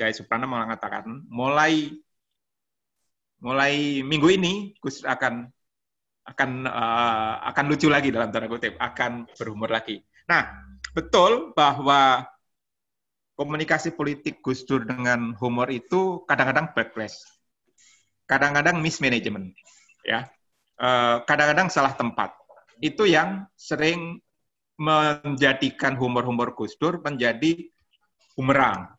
Jaya Suprana mengatakan mulai mulai minggu ini Gus akan akan eh, akan lucu lagi dalam tanda kutip, akan berhumor lagi. Nah, betul bahwa komunikasi politik Gus Dur dengan humor itu kadang-kadang backlash, kadang-kadang mismanagement, ya, Eh, kadang-kadang salah tempat. Itu yang sering menjadikan humor-humor Gus Dur menjadi bumerang,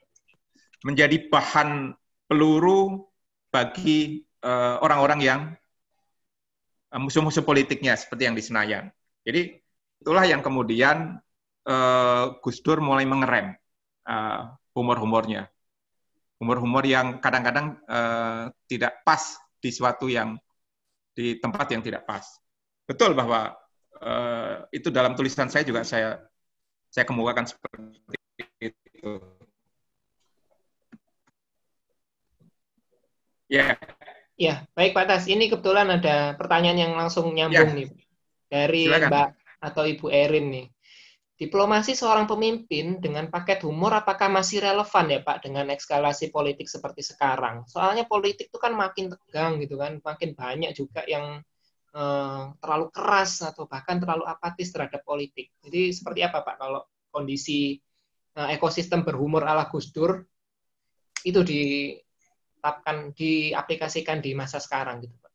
menjadi bahan peluru bagi eh, orang-orang yang eh, musuh-musuh politiknya seperti yang di Senayan. Jadi itulah yang kemudian eh, Gus Dur mulai mengerem eh, humor-humornya. Humor-humor yang kadang-kadang eh, tidak pas di suatu yang di tempat yang tidak pas. Betul bahwa eh, itu dalam tulisan saya juga saya saya kemukakan seperti itu. Ya, Ya, baik Pak Tas. Ini kebetulan ada pertanyaan yang langsung nyambung Ya. nih dari Silakan. Mbak atau Ibu Erin nih. Diplomasi seorang pemimpin dengan paket humor apakah masih relevan ya Pak dengan eskalasi politik seperti sekarang? Soalnya politik itu kan makin tegang gitu kan, makin banyak juga yang eh, terlalu keras atau bahkan terlalu apatis terhadap politik. Jadi seperti apa Pak kalau kondisi eh, ekosistem berhumor ala Gus Dur itu ditetapkan, diaplikasikan di masa sekarang gitu Pak?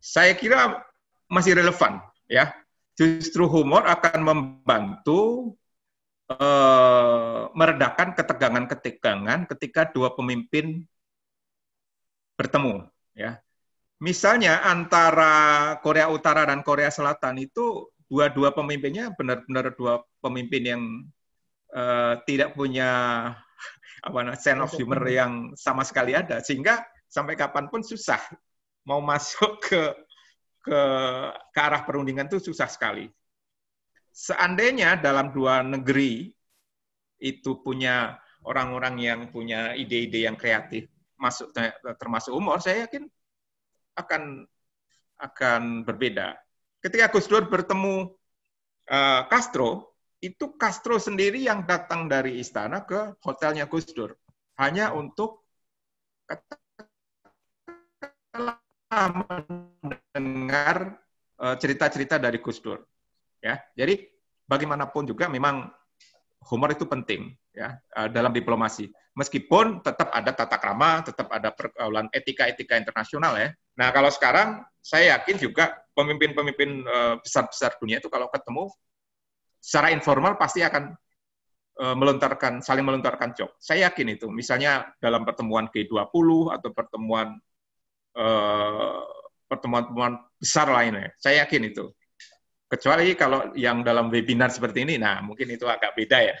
saya kira masih relevan ya. Justru humor akan membantu eh, meredakan ketegangan-ketegangan ketika dua pemimpin bertemu ya. Misalnya antara Korea Utara dan Korea Selatan itu dua-dua pemimpinnya benar-benar dua pemimpin yang eh, tidak punya apa sense of humor yang sama sekali ada sehingga sampai kapan pun susah mau masuk ke ke ke arah perundingan itu susah sekali. Seandainya dalam dua negeri itu punya orang-orang yang punya ide-ide yang kreatif, masuk termasuk umur, saya yakin akan akan berbeda. Ketika Gus Dur bertemu eh, Castro, itu Castro sendiri yang datang dari istana ke hotelnya Gus Dur hanya untuk katakanlah mendengar eh, cerita-cerita dari Gus Dur. Ya, jadi bagaimanapun juga memang humor itu penting ya eh, dalam diplomasi. Meskipun tetap ada tata krama, tetap ada pergaulan etika-etika internasional ya. Nah kalau sekarang saya yakin juga pemimpin-pemimpin eh, besar-besar dunia itu kalau ketemu secara informal pasti akan melontarkan saling melontarkan joke. Saya yakin itu. Misalnya dalam pertemuan G20 atau pertemuan pertemuan-pertemuan besar lainnya. Saya yakin itu. Kecuali kalau yang dalam webinar seperti ini, nah mungkin itu agak beda ya.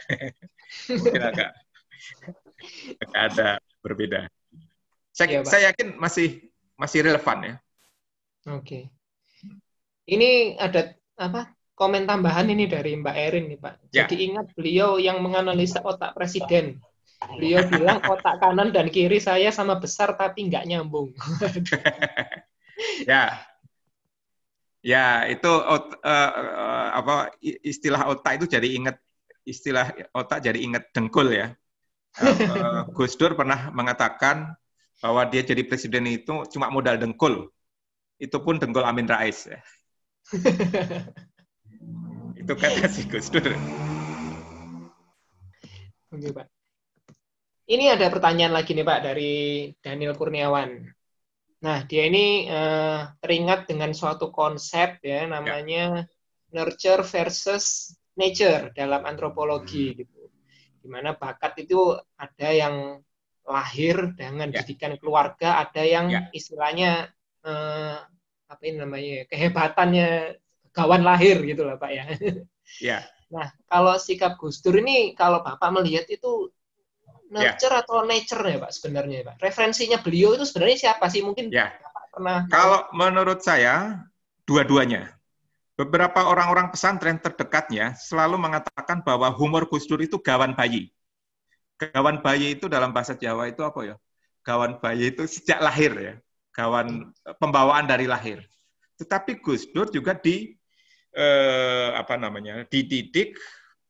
mungkin agak, agak ada berbeda. Saya, Pak. saya yakin masih masih relevan ya. Oke. Ini ada apa? Komen tambahan ini dari Mbak Erin nih Pak. Ya. Jadi ingat beliau yang menganalisa otak presiden. Beliau bilang otak kanan dan kiri saya sama besar tapi nggak nyambung. Ya, ya itu ot- eh, apa istilah otak itu jadi ingat istilah otak jadi ingat dengkul ya. Eh, Gus Dur pernah mengatakan bahwa dia jadi presiden itu cuma modal dengkul. Itu pun dengkul Amin Rais. Ya. itu kata si Gus Dur. Oke Pak. Ini ada pertanyaan lagi nih Pak dari Daniel Kurniawan. Nah dia ini eh, teringat dengan suatu konsep ya namanya nurture versus nature dalam antropologi gitu. Di mana bakat itu ada yang lahir dengan Ya. didikan keluarga, ada yang Ya. istilahnya eh, apa ini namanya ya, kehebatannya kawan lahir gitu lah Pak ya. Ya, Nah, kalau sikap Gus Dur ini, kalau Bapak melihat itu nurture atau nature ya Pak sebenarnya Pak? Referensinya beliau itu sebenarnya siapa sih? Mungkin ya. Bapak pernah Kalau menurut saya, dua-duanya. Beberapa orang-orang pesantren terdekatnya selalu mengatakan bahwa humor Gus Dur itu gawan bayi. Gawan bayi itu dalam bahasa Jawa itu apa ya? Gawan bayi itu sejak lahir ya. Gawan pembawaan dari lahir. Tetapi Gus Dur juga di eh, apa namanya? dididik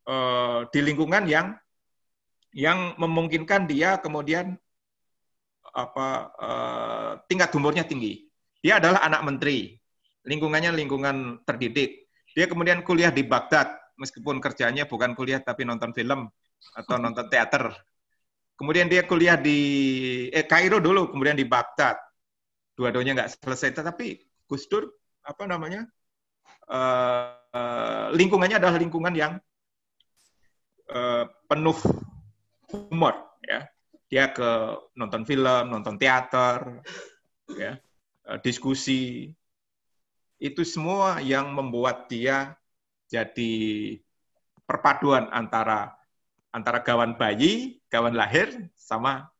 eh, di lingkungan yang yang memungkinkan dia kemudian apa eh, tingkat humornya tinggi. Dia adalah anak menteri, lingkungannya lingkungan terdidik. Dia kemudian kuliah di Baghdad, meskipun kerjanya bukan kuliah tapi nonton film atau nonton teater. Kemudian dia kuliah di eh, Kairo dulu, kemudian di Baghdad. Dua-duanya nggak selesai, tetapi Gus Dur apa namanya eh, eh, lingkungannya adalah lingkungan yang eh, penuh humor, ya. Dia ke nonton film, nonton teater, ya, eh, diskusi. Itu semua yang membuat dia jadi perpaduan antara antara gawan bayi, gawan lahir, sama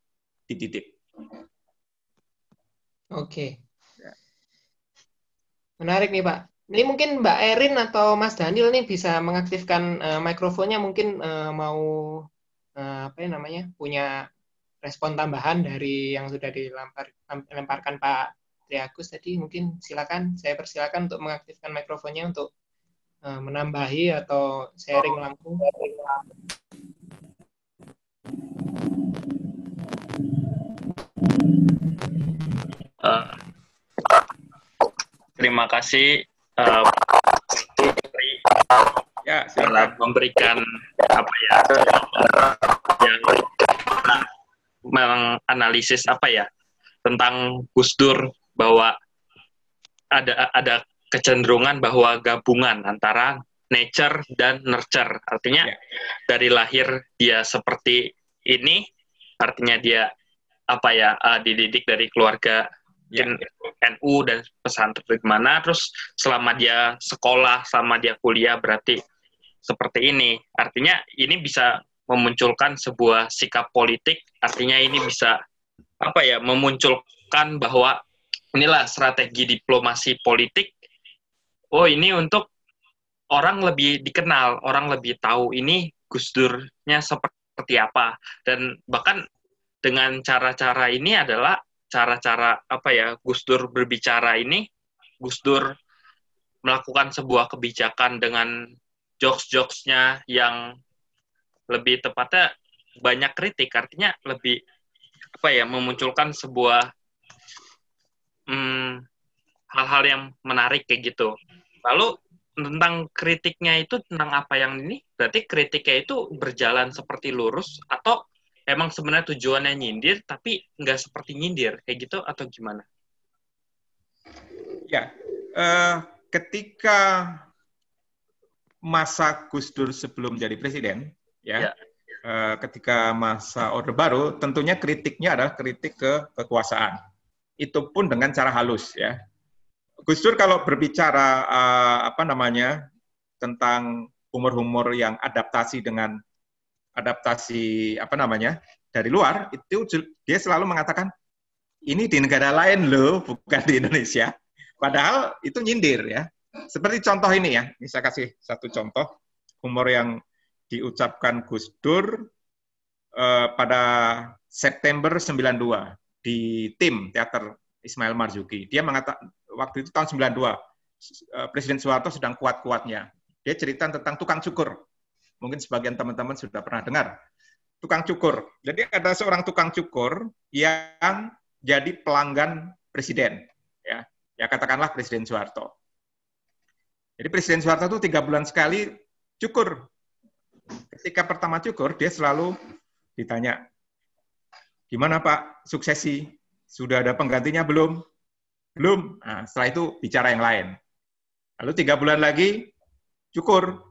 dididik. Oke. Ya. Menarik nih Pak. Ini mungkin Mbak Erin atau Mas Daniel nih bisa mengaktifkan eh, mikrofonnya mungkin eh, mau apa ya namanya punya respon tambahan dari yang sudah dilempar dilemparkan Pak Triagus tadi mungkin silakan saya persilakan untuk mengaktifkan mikrofonnya untuk eh, menambahi atau sharing langsung. Eh, terima kasih eh, Telah silakan. memberikan apa ya yang menganalisis apa ya tentang Gus Dur bahwa ada ada kecenderungan bahwa gabungan antara nature dan nurture artinya Ya. dari lahir dia seperti ini artinya dia apa ya eh, dididik dari keluarga Ya. NU dan pesantren mana terus selama dia sekolah selama dia kuliah berarti seperti ini. Artinya ini bisa memunculkan sebuah sikap politik. Artinya ini bisa apa ya memunculkan bahwa inilah strategi diplomasi politik. Oh ini untuk orang lebih dikenal orang lebih tahu ini Gus Durnya seperti apa. Dan bahkan dengan cara-cara ini adalah cara-cara apa ya Gus Dur berbicara ini Gus Dur melakukan sebuah kebijakan dengan jokes-jokesnya yang lebih tepatnya banyak kritik. Artinya lebih apa ya memunculkan sebuah hmm, hal-hal yang menarik kayak gitu. Lalu tentang kritiknya itu tentang apa yang ini berarti kritiknya itu berjalan seperti lurus atau emang sebenarnya tujuannya nyindir tapi nggak seperti nyindir kayak gitu atau gimana? Ya, eh, ketika masa Gus Dur sebelum jadi presiden, ya, Ya. eh, ketika masa Orde Baru, tentunya kritiknya adalah kritik ke kekuasaan. Itu pun dengan cara halus, ya. Gus Dur kalau berbicara eh, apa namanya tentang humor-humor yang adaptasi dengan adaptasi apa namanya dari luar, itu dia selalu mengatakan ini di negara lain loh, bukan di Indonesia. Padahal itu nyindir ya. Seperti contoh ini ya, ini saya kasih satu contoh humor yang diucapkan Gus Dur eh, pada September 92 di tim teater Ismail Marzuki. Dia mengatakan waktu itu tahun 92 eh, Presiden Soeharto sedang kuat-kuatnya. Dia cerita tentang tukang cukur. Mungkin sebagian teman-teman sudah pernah dengar. Tukang cukur. Jadi ada seorang tukang cukur yang jadi pelanggan presiden. Ya, ya katakanlah Presiden Soeharto. Jadi Presiden Soeharto itu tiga bulan sekali cukur. Ketika pertama cukur, dia selalu ditanya, gimana Pak suksesi? Sudah ada penggantinya belum? Belum. Nah, setelah itu bicara yang lain. Lalu tiga bulan lagi cukur.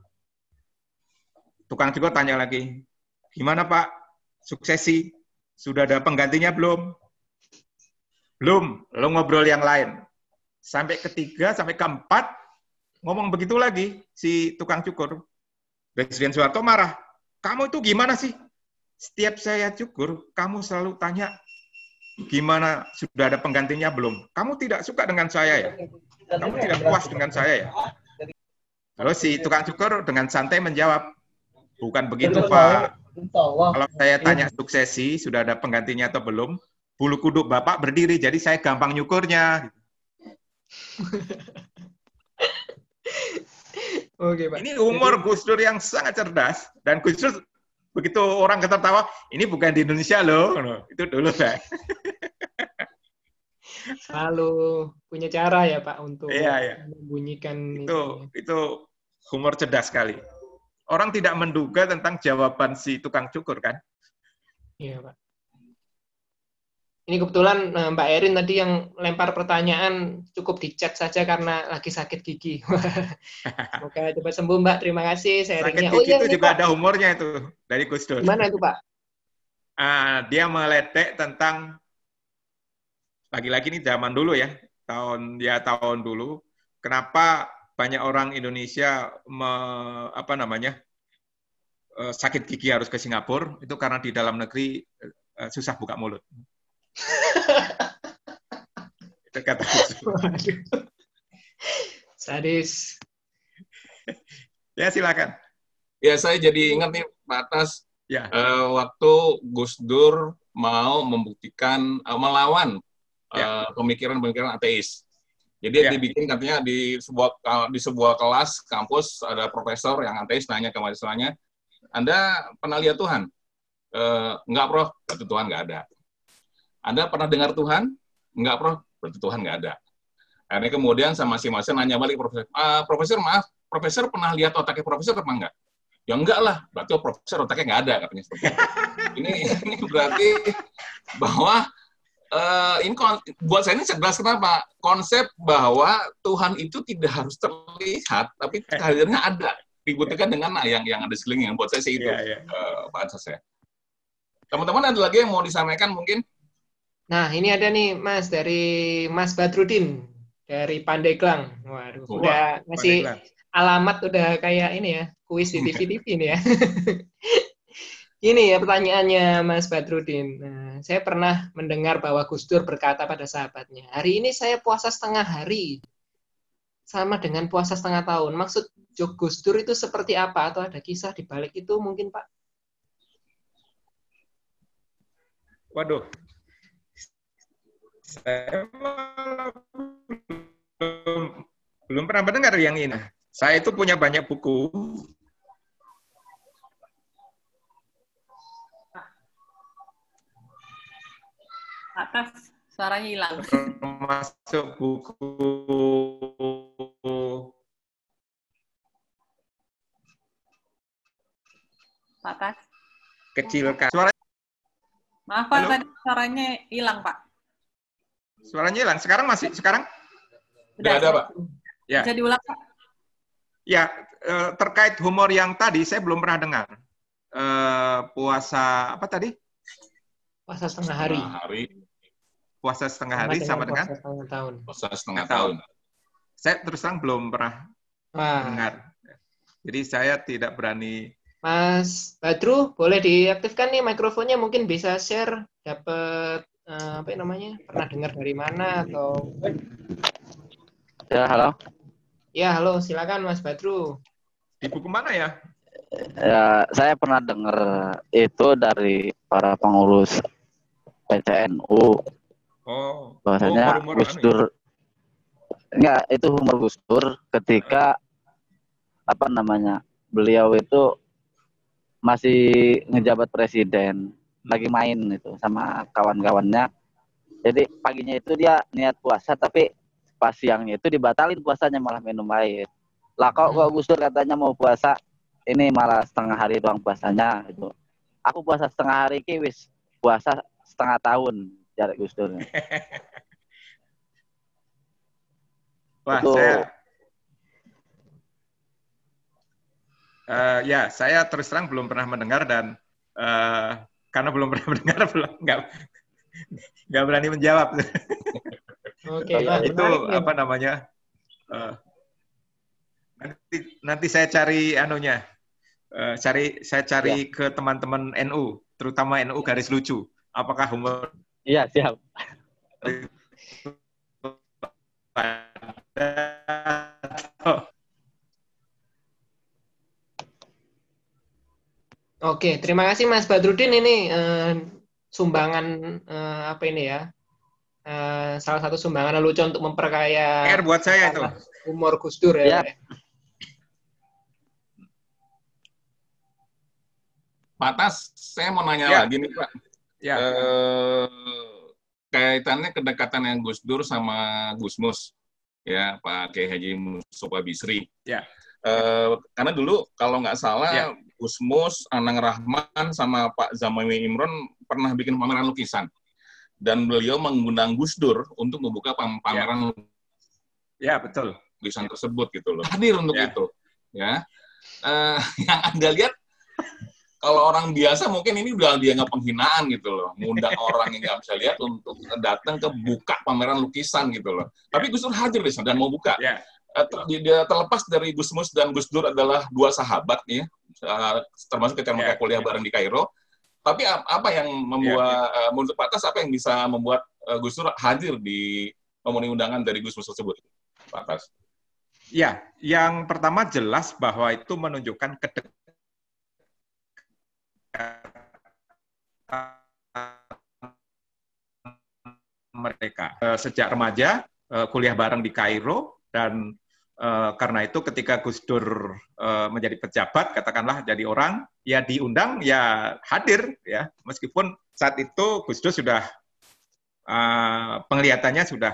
Tukang cukur tanya lagi, gimana Pak suksesi? Sudah ada penggantinya belum? Belum. Lalu ngobrol yang lain. Sampai ketiga, sampai keempat, ngomong begitu lagi si tukang cukur. Presiden Soeharto marah. Kamu itu gimana sih? Setiap saya cukur, kamu selalu tanya, gimana sudah ada penggantinya belum? Kamu tidak suka dengan saya ya? Kamu tidak puas dengan saya ya? Lalu si tukang cukur dengan santai menjawab, bukan begitu Pak. Kalau saya tanya suksesi, sudah ada penggantinya atau belum, bulu kuduk Bapak berdiri, jadi saya gampang nyukurnya. Oke, Pak. Ini humor Gus Dur yang sangat cerdas dan Gus Dur begitu orang ketawa, ini bukan di Indonesia loh, itu dulu saya. Selalu punya cara ya, Pak, untuk Iya, iya. membunyikan Itu itu humor cerdas sekali. Orang tidak menduga tentang jawaban si tukang cukur kan? Iya, Pak. Ini kebetulan eh, Mbak Erin tadi yang lempar pertanyaan cukup di chat saja karena lagi sakit gigi. Semoga cepat sembuh, Mbak. Terima kasih Sakit sharingnya. gigi itu ini, juga Pak. ada humornya itu dari Gus Dur. Gimana itu, Pak? Ah, dia meledek tentang lagi-lagi ini zaman dulu ya, tahun ya tahun dulu. Kenapa banyak orang Indonesia me- apa namanya eh, sakit gigi harus ke Singapura itu karena di dalam negeri eh, susah buka mulut. Itu kata. Sadis. Ya silakan. Ya, saya jadi ingat nih, Pak Atas, Ya. eh, waktu Gus Dur mau membuktikan, eh, melawan eh, pemikiran-pemikiran ateis. Jadi Ya. dibikin katanya di sebuah di sebuah kelas kampus ada profesor yang ateis nanya ke mahasiswanya, Anda pernah lihat Tuhan? Eh, enggak, Prof. Tuhan enggak ada. Anda pernah dengar Tuhan? Enggak, Prof. Berarti Tuhan enggak ada. Akhirnya kemudian sama si mahasiswa nanya balik profesor, "Ah, Profesor maaf, Profesor pernah lihat otaknya Profesor apa enggak? Ya enggak lah, berarti oh, Profesor otaknya enggak ada katanya seperti itu. ini ini berarti bahwa eh, ini buat saya ini cerdas kenapa? Konsep bahwa Tuhan itu tidak harus terlihat, tapi kehadirannya ada. Dibuktikan dengan yang yang ada sekeliling yang buat saya sih itu Iya, iya. eh, Pak Ansas ya. Teman-teman ada lagi yang mau disampaikan mungkin? Nah, ini ada nih Mas dari Mas Badrudin dari Pandeglang. Waduh, Wah, udah ngasih alamat udah kayak ini ya, kuis di TV-TV ini ya. Ini ya pertanyaannya Mas Badrudin. Nah, saya pernah mendengar bahwa Gus Dur berkata pada sahabatnya, hari ini saya puasa setengah hari, sama dengan puasa setengah tahun. Maksud Gus Dur itu seperti apa? Atau ada kisah di balik itu mungkin Pak? Waduh. Saya malah belum, belum pernah mendengar yang ini. Saya itu punya banyak buku. Atas suaranya hilang. termasuk buku Atas. kecil suara Maaf Pak, Halo? tadi suaranya hilang Pak. Suaranya hilang sekarang masih sekarang Udah ada, Pak. ya Bisa diulang Pak? ya eh, terkait humor yang tadi saya belum pernah dengar Eh, puasa apa tadi Puasa setengah hari. Setengah hari, puasa setengah hari sama dengan puasa setengah tahun. puasa setengah Tahun. tahun. saya terus terang belum pernah Wah, dengar jadi saya tidak berani Mas Badru, boleh diaktifkan nih mikrofonnya, mungkin bisa share, dapat eh, apa namanya, pernah dengar dari mana atau Ya, halo. ya halo silakan Mas Badru. di buku mana ya Ya, saya pernah dengar itu dari para pengurus PCNU oh bahwasanya humor-humor Gus anu ya? Dur enggak itu humor Gus Dur ketika apa namanya beliau itu masih ngejabat presiden lagi main itu sama kawan-kawannya. Jadi paginya itu dia niat puasa tapi pas siangnya itu dibatalin puasanya malah minum air. Lah kok kok Gus Dur katanya mau puasa ini malah setengah hari doang puasanya itu aku puasa setengah hari ki wis puasa setengah tahun jarak Gus Dur. Wah, Itu- saya Eh, ya, saya terus terang belum pernah mendengar dan eh, karena belum pernah mendengar belum nggak nggak berani menjawab. Oke, Oh, iya, wah, itu menarik apa namanya? eh, nanti nanti saya cari anunya, Eh, cari saya cari ke teman-teman NU, terutama NU garis lucu. Apakah humor iya siap Oke, terima kasih Mas Badrudin ini eh, sumbangan eh, apa ini ya? Eh, salah satu sumbangan lucu untuk memperkaya PR buat saya itu? humor Gus Dur ya. Ya. Pak ya. Tas, saya mau nanya Ya. lagi nih Pak. Ya, Eh, kaitannya kedekatan yang Gus Dur sama Gus Mus, ya Pak Kiai Haji Mustafa Bisri. Ya. Eh, karena dulu kalau nggak salah Ya. Gus Mus, Anang Rahman sama Pak Zamawi Imron pernah bikin pameran lukisan dan beliau mengundang Gus Dur untuk membuka pam- pameran ya betul. lukisan tersebut gitu loh. Hadir untuk Ya. itu, ya. Eh, yang anda lihat kalau orang biasa mungkin ini udah dianggap penghinaan gitu loh, ngundang orang yang nggak bisa lihat untuk datang ke buka pameran lukisan gitu loh. Tapi Gus Dur hadir di sana dan mau buka. Ya. Eh, dia terlepas dari Gus Mus dan Gus Dur adalah dua sahabat nih ya, eh, termasuk ketika mereka Ya, kuliah ya. bareng di Kairo. Tapi ap- apa yang membuat eh, menurut Pak Tas apa yang bisa membuat eh, Gus Dur hadir di memenuhi undangan dari Gus Mus tersebut, Pak Tas? Ya, yang pertama jelas bahwa itu menunjukkan kedekatan mereka sejak remaja kuliah bareng di Kairo dan eh, karena itu ketika Gus Dur eh, menjadi pejabat katakanlah jadi orang ya diundang ya hadir ya meskipun saat itu Gus Dur sudah eh, penglihatannya sudah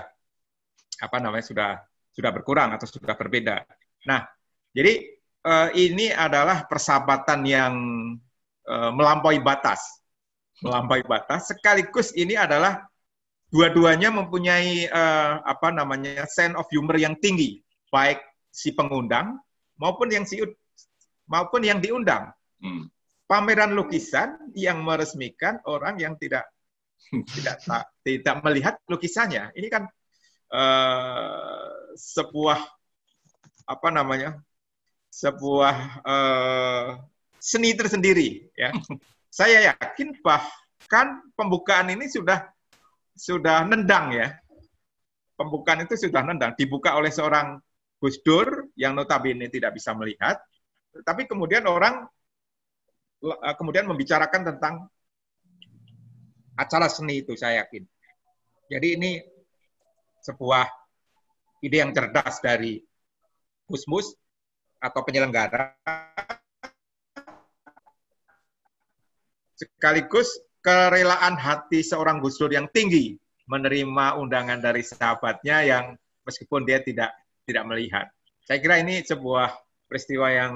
apa namanya sudah sudah berkurang atau sudah berbeda. Nah, jadi eh, ini adalah persahabatan yang eh, melampaui batas, melampaui batas. Sekaligus ini adalah dua-duanya mempunyai eh, apa namanya sense of humor yang tinggi, baik si pengundang maupun yang si maupun yang diundang. Hmm. Pameran lukisan yang meresmikan orang yang tidak tidak tak- tidak melihat lukisannya. Ini kan eh, sebuah apa namanya sebuah eh, seni tersendiri ya. Saya yakin bahkan pembukaan ini sudah sudah nendang ya. Pembukaan itu sudah nendang dibuka oleh seorang Gus Dur yang notabene tidak bisa melihat, tapi kemudian orang eh, kemudian membicarakan tentang acara seni itu saya yakin. Jadi ini sebuah ide yang cerdas dari Gusmus atau penyelenggara sekaligus kerelaan hati seorang Gus Dur yang tinggi menerima undangan dari sahabatnya yang meskipun dia tidak tidak melihat. Saya kira ini sebuah peristiwa yang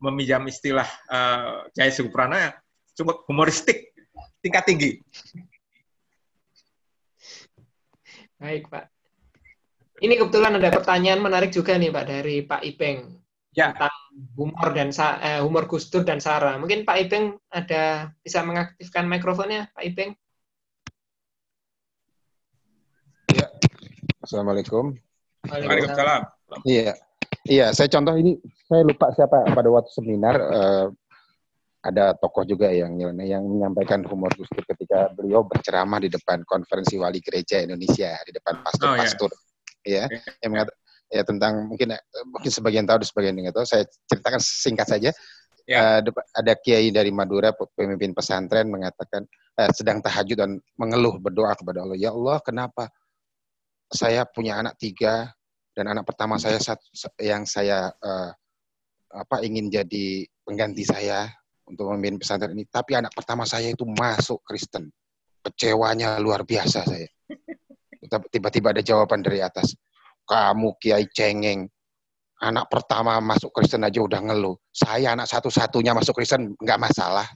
meminjam istilah uh, Jaya Suprana cukup humoristik tingkat tinggi. Baik, Pak. Ini kebetulan ada pertanyaan menarik juga nih, Pak, dari Pak Ipeng. Ya. Tentang humor dan Sa- eh, humor Gus Dur dan Sarah. Mungkin Pak Ipeng ada bisa mengaktifkan mikrofonnya, Pak Ipeng. Assalamualaikum. Waalaikumsalam. Iya, iya. Saya contoh ini, saya lupa siapa pada waktu seminar eh, ada tokoh juga yang yang menyampaikan humor Gus Dur ketika beliau berceramah di depan konferensi wali gereja Indonesia di depan Oh, pastor-pastor, ya, yang mengatakan ya tentang mungkin eh, mungkin sebagian tahu, sebagian nggak tahu. Saya ceritakan singkat saja. Ya. Dep- ada kiai dari Madura, pemimpin pesantren mengatakan eh, sedang tahajud dan mengeluh berdoa kepada Allah, ya Allah, kenapa saya punya anak tiga dan anak pertama saya satu, yang saya eh, apa ingin jadi pengganti saya untuk memimpin pesantren ini, tapi anak pertama saya itu masuk Kristen, kecewanya luar biasa saya. Tiba-tiba ada jawaban dari atas, kamu kiai cengeng, anak pertama masuk Kristen aja udah ngeluh, saya anak satu-satunya masuk Kristen nggak masalah.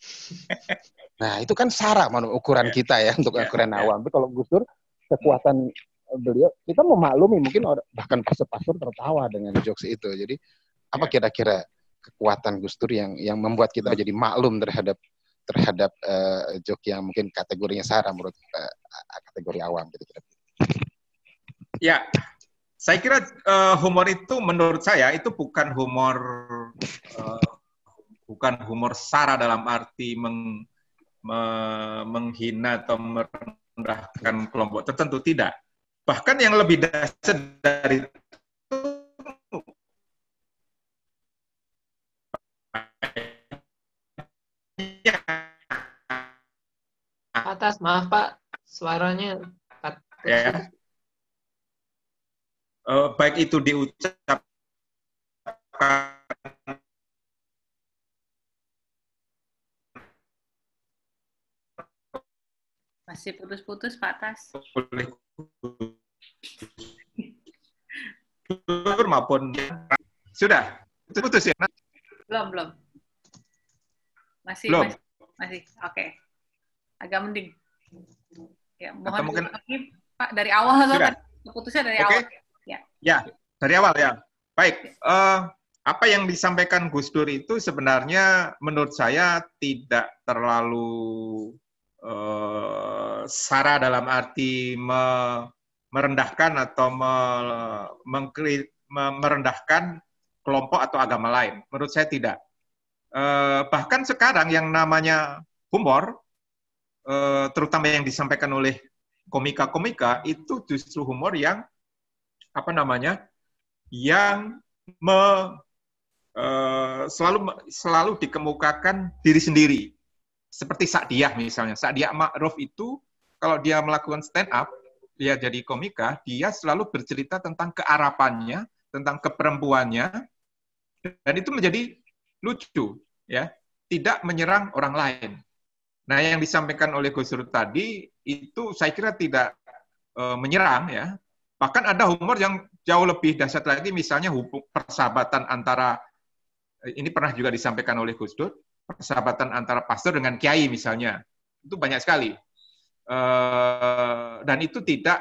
Nah itu kan sara ukuran kita ya untuk ukuran awam. Tapi kalau Gus Dur kekuatan beliau kita memaklumi mungkin bahkan pastor-pastor tertawa dengan jokes itu. Jadi apa kira-kira kekuatan Gus Dur yang yang membuat kita jadi maklum terhadap terhadap eh, joke yang mungkin kategorinya sara menurut eh, kategori awam gitu kira Ya, saya kira eh, humor itu menurut saya itu bukan humor eh, bukan humor sara dalam arti meng, me- menghina atau merendahkan kelompok tertentu tidak. Bahkan yang lebih dahsyat dari itu Atas, maaf Pak, suaranya ya Eh, baik itu diucapkan Masih putus-putus Pak Tas. oleh maupun sudah putus ya Belum, belum. Masih, Belum. masih. Masih. Oke. Agak mending. Ya, Atau mohon mungkin- lagi Pak dari awal Sudah. putusnya dari Oke. awal. Ya. Ya, dari awal ya. Baik, eh, apa yang disampaikan Gus Dur itu sebenarnya menurut saya tidak terlalu eh, sara dalam arti me- merendahkan atau me- me- merendahkan kelompok atau agama lain. Menurut saya tidak. Eh, bahkan sekarang yang namanya humor, eh, terutama yang disampaikan oleh komika-komika, itu justru humor yang apa namanya, yang me- eh, selalu selalu dikemukakan diri sendiri. Seperti Sa'diyah misalnya. Sa'diyah Ma'ruf itu kalau dia melakukan stand up, dia jadi komika, dia selalu bercerita tentang kearapannya, tentang keperempuannya, dan itu menjadi lucu, ya. Tidak menyerang orang lain. Nah, yang disampaikan oleh Gus Dur tadi itu saya kira tidak eh, menyerang, ya. Bahkan ada humor yang jauh lebih dahsyat lagi, misalnya hubung persahabatan antara eh, ini pernah juga disampaikan oleh Gus Dur, persahabatan antara pastor dengan kiai misalnya. Itu banyak sekali. Eh, dan itu tidak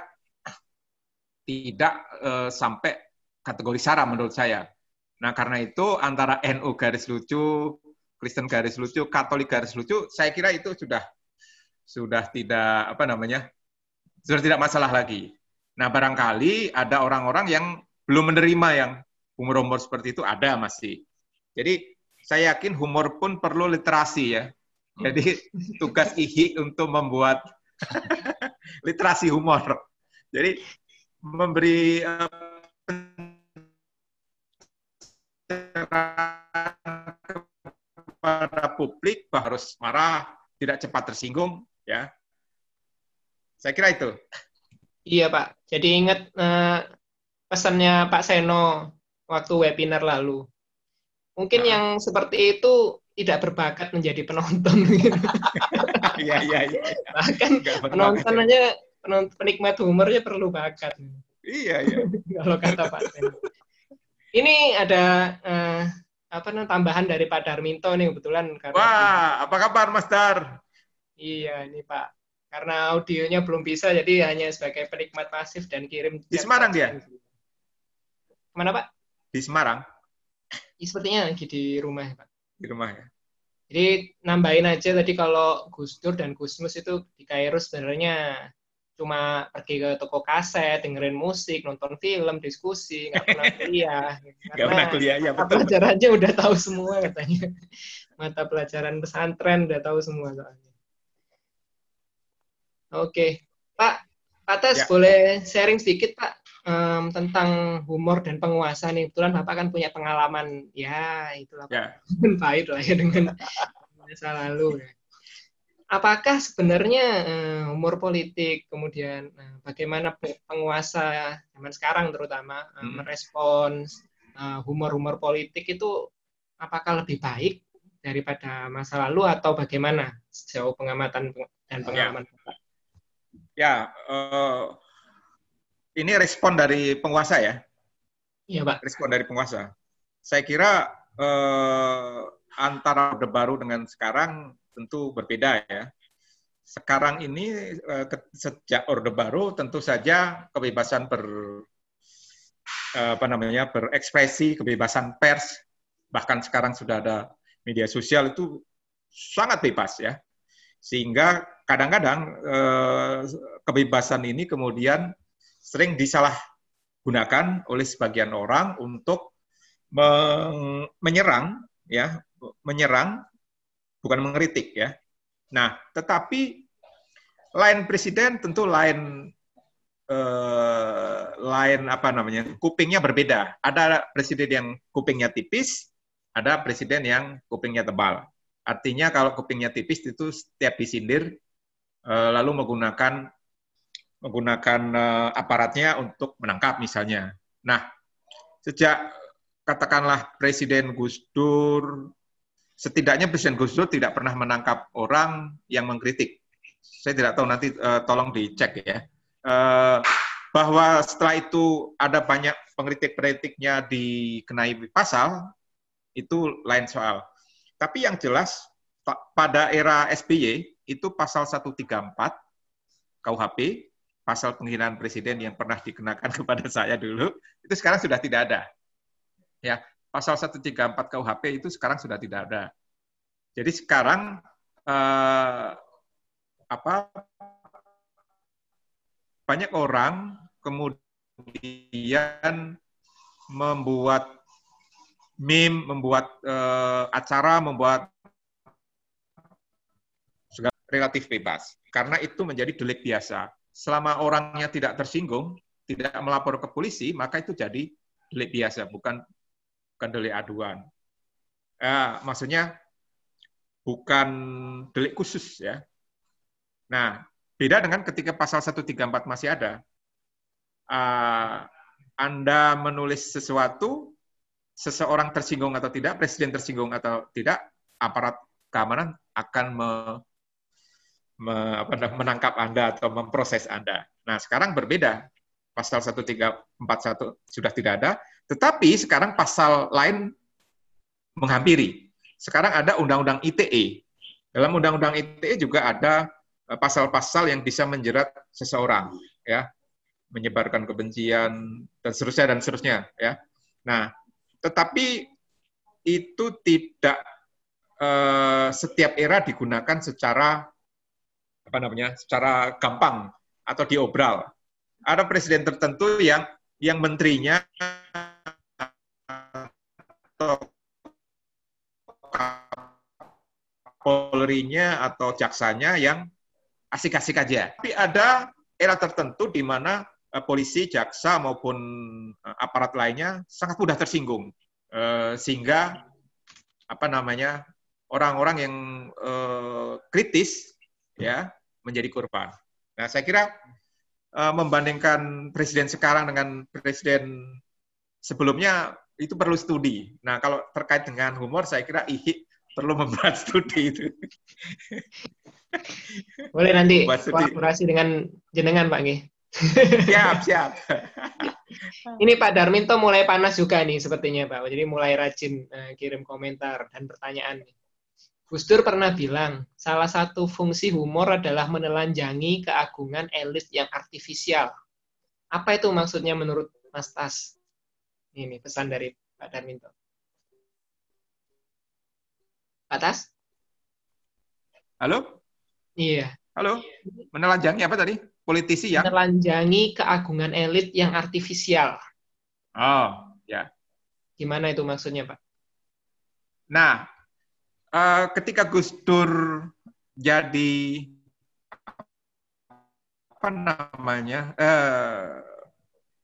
tidak eh, sampai kategori sara menurut saya. Nah, karena itu antara NU garis lucu, Kristen garis lucu, Katolik garis lucu, saya kira itu sudah sudah tidak apa namanya? sudah tidak masalah lagi. Nah, barangkali ada orang-orang yang belum menerima yang humor-humor seperti itu ada masih. Jadi saya yakin humor pun perlu literasi ya. Jadi tugas IHI untuk membuat literasi humor. Jadi memberi eh, kepada publik harus marah, tidak cepat tersinggung, ya. Saya kira itu. Iya Pak. Jadi ingat eh, pesannya Pak Seno waktu webinar lalu. Mungkin yang seperti itu tidak berbakat menjadi penonton. Iya, iya, iya. Bahkan Nggak berbakat, penonton ya. aja penonton penikmat humornya perlu bakat. Iya, iya. Kalau kata Pak Seno. Ini ada eh, apa namanya tambahan dari Pak Darminto nih kebetulan karena Wah, apa kabar Mas Dar? Iya, ini Pak. Karena audionya belum bisa, jadi hanya sebagai penikmat pasif dan kirim. Di Semarang dia? Mana Pak? Di Semarang, Ya, sepertinya lagi di rumah ya, Pak. di rumah ya. Jadi nambahin aja tadi kalau Gus Dur dan Gusmus itu di Kairo sebenarnya cuma pergi ke toko kaset, dengerin musik, nonton film, diskusi, nggak pernah kuliah. Nggak pernah kuliah, ya betul. pelajarannya udah tahu semua katanya. Mata pelajaran pesantren udah tahu semua soalnya. Oke, Pak, Pak Tes Ya. boleh sharing sedikit Pak em, tentang humor dan penguasa nih. Kebetulan Bapak kan punya pengalaman, ya itulah Ya. pahit lah ya dengan masa lalu. ya. Apakah sebenarnya eh, humor politik, kemudian eh, bagaimana pe- penguasa zaman sekarang terutama eh, Hmm. merespons eh, humor-humor politik itu apakah lebih baik daripada masa lalu atau bagaimana sejauh pengamatan peng- dan pengalaman Bapak? Ya, eh, ini respon dari penguasa ya. Iya Pak. Respon dari penguasa. Saya kira eh, antara Orde Baru dengan sekarang tentu berbeda ya. Sekarang ini eh, sejak Orde Baru tentu saja kebebasan ber eh, apa namanya berekspresi, kebebasan pers, bahkan sekarang sudah ada media sosial itu sangat bebas ya. Sehingga kadang-kadang eh, kebebasan ini kemudian sering disalahgunakan oleh sebagian orang untuk menyerang ya, menyerang bukan mengkritik ya. Nah, tetapi lain presiden tentu lain eh, lain apa namanya kupingnya berbeda. Ada presiden yang kupingnya tipis, ada presiden yang kupingnya tebal. Artinya kalau kupingnya tipis itu setiap disindir lalu menggunakan menggunakan eh, aparatnya untuk menangkap misalnya. Nah, sejak katakanlah Presiden Gus Dur, setidaknya Presiden Gus Dur tidak pernah menangkap orang yang mengkritik. Saya tidak tahu nanti eh, tolong dicek ya. Eh, bahwa setelah itu ada banyak pengkritik-pengkritiknya dikenai pasal, itu lain soal. Tapi yang jelas pa- pada era SBY itu pasal 134 KUHP, pasal penghinaan presiden yang pernah dikenakan kepada saya dulu, itu sekarang sudah tidak ada. Ya, pasal 134 KUHP itu sekarang sudah tidak ada. Jadi sekarang eh, apa banyak orang kemudian membuat meme, membuat eh, acara, membuat relatif bebas. Karena itu menjadi delik biasa. Selama orangnya tidak tersinggung, tidak melapor ke polisi, maka itu jadi delik biasa, bukan bukan delik aduan. Eh, maksudnya bukan delik khusus ya. Nah, beda dengan ketika pasal 134 masih ada. Uh, anda menulis sesuatu, seseorang tersinggung atau tidak, presiden tersinggung atau tidak, aparat keamanan akan menangkap Anda atau memproses Anda. Nah, sekarang berbeda. Pasal 1341 sudah tidak ada, tetapi sekarang pasal lain menghampiri. Sekarang ada Undang-Undang ITE. Dalam Undang-Undang ITE juga ada eh, pasal-pasal yang bisa menjerat seseorang, ya menyebarkan kebencian dan seterusnya dan seterusnya ya. Nah, tetapi itu tidak eh, setiap era digunakan secara apa namanya? secara gampang atau diobral. Ada presiden tertentu yang yang menterinya atau Polri-nya atau jaksanya yang asik-asik aja. Tapi ada era tertentu di mana Eh, polisi, jaksa maupun eh, aparat lainnya sangat mudah tersinggung eh, sehingga apa namanya orang-orang yang kritis ya menjadi korban. Nah saya kira membandingkan presiden sekarang dengan presiden sebelumnya itu perlu studi. Nah kalau terkait dengan humor saya kira IHI perlu membuat studi itu. Boleh nanti kolaborasi dengan jenengan Pak Nggih. Siap, siap. Ini Pak Darminto mulai panas juga nih sepertinya Pak. Jadi mulai rajin uh, kirim komentar dan pertanyaan. Gus Dur pernah bilang, salah satu fungsi humor adalah menelanjangi keagungan elit yang artifisial. Apa itu maksudnya menurut Mas Tas? Ini pesan dari Pak Darminto. Pak Tas? Halo? Iya. Halo? Menelanjangi apa tadi? politisi yang menelanjangi keagungan elit yang artifisial. Oh, ya. Gimana itu maksudnya, Pak? Nah, uh, ketika Gus Dur jadi apa namanya uh,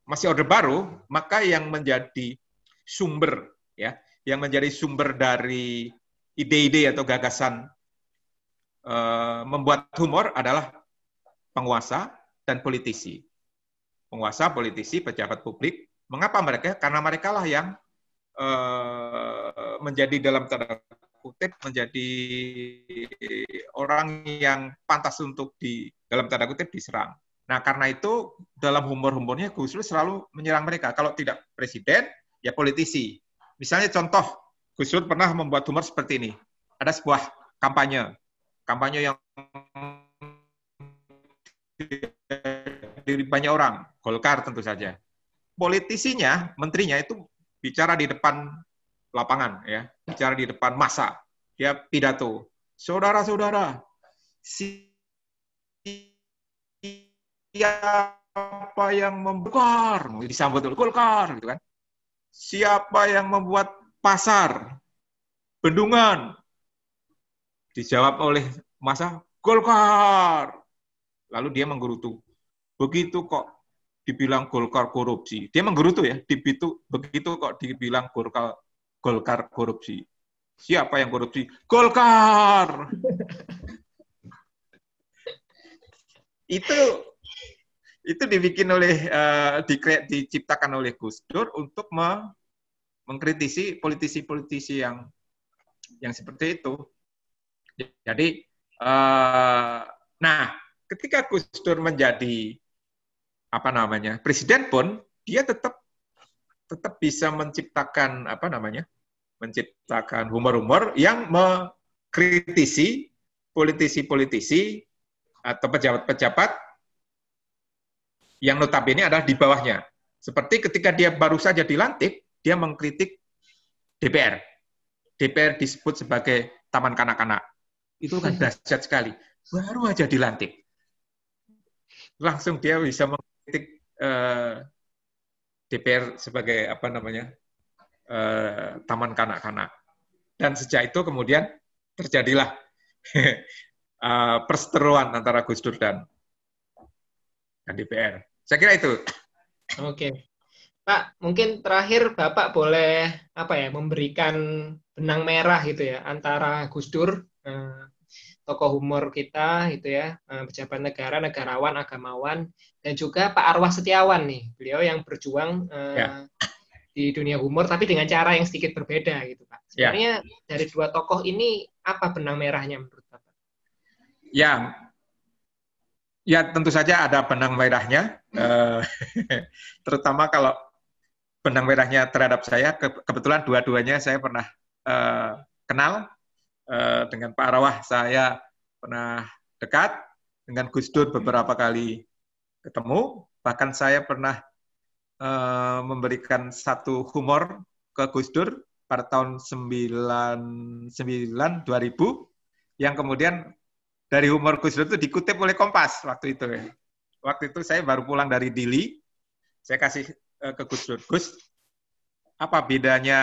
masih orde baru, maka yang menjadi sumber ya, yang menjadi sumber dari ide-ide atau gagasan uh, membuat humor adalah penguasa dan politisi. Penguasa, politisi, pejabat publik. Mengapa mereka? Karena mereka lah yang uh, menjadi dalam tanda kutip menjadi orang yang pantas untuk di dalam tanda kutip diserang. Nah, karena itu dalam humor-humornya Gus Dur selalu menyerang mereka. Kalau tidak presiden, ya politisi. Misalnya contoh, Gus Dur pernah membuat humor seperti ini. Ada sebuah kampanye. Kampanye yang dari banyak orang, Golkar tentu saja. Politisinya, menterinya itu bicara di depan lapangan, ya, bicara di depan masa, dia pidato. Saudara-saudara, siapa yang membongkar, disambut dulu Golkar, gitu kan? Siapa yang membuat pasar, bendungan, dijawab oleh masa Golkar Lalu dia menggerutu. Begitu kok dibilang Golkar korupsi. Dia menggerutu ya, begitu begitu kok dibilang Golkar Golkar korupsi. Siapa yang korupsi? Golkar. itu itu dibikin oleh uh, diciptakan oleh Gus Dur untuk me, mengkritisi politisi-politisi yang yang seperti itu. Jadi uh, nah ketika Gus Dur menjadi apa namanya presiden pun dia tetap tetap bisa menciptakan apa namanya menciptakan humor-humor yang mengkritisi politisi-politisi atau pejabat-pejabat yang notabene adalah di bawahnya. Seperti ketika dia baru saja dilantik, dia mengkritik DPR. DPR disebut sebagai taman kanak-kanak. Itu kan dahsyat sekali. Baru aja dilantik langsung dia bisa mengkritik uh, DPR sebagai apa namanya eh, taman kanak-kanak. Dan sejak itu kemudian terjadilah eh, perseteruan antara Gus Dur dan, dan DPR. Saya kira itu. Oke. Pak, mungkin terakhir Bapak boleh apa ya memberikan benang merah gitu ya antara Gus Dur, eh, tokoh humor kita gitu ya, pejabat negara, negarawan, agamawan, dan juga Pak Arwah Setiawan nih, beliau yang berjuang Ya. Di dunia humor tapi dengan cara yang sedikit berbeda gitu Pak. Ya. Sebenarnya dari dua tokoh ini apa benang merahnya menurut Bapak? Ya, ya tentu saja ada benang merahnya, eh, terutama kalau benang merahnya terhadap saya. ke- kebetulan dua-duanya saya pernah eh, kenal eh, dengan Pak Arwah. Saya pernah dekat dengan Gus Dur beberapa kali ketemu. Bahkan saya pernah eh, memberikan satu humor ke Gus Dur pada tahun 99 2000 yang kemudian dari humor Gus Dur itu dikutip oleh Kompas waktu itu. ya. Waktu itu saya baru pulang dari Dili, saya kasih eh, ke Gus Dur. Gus, apa bedanya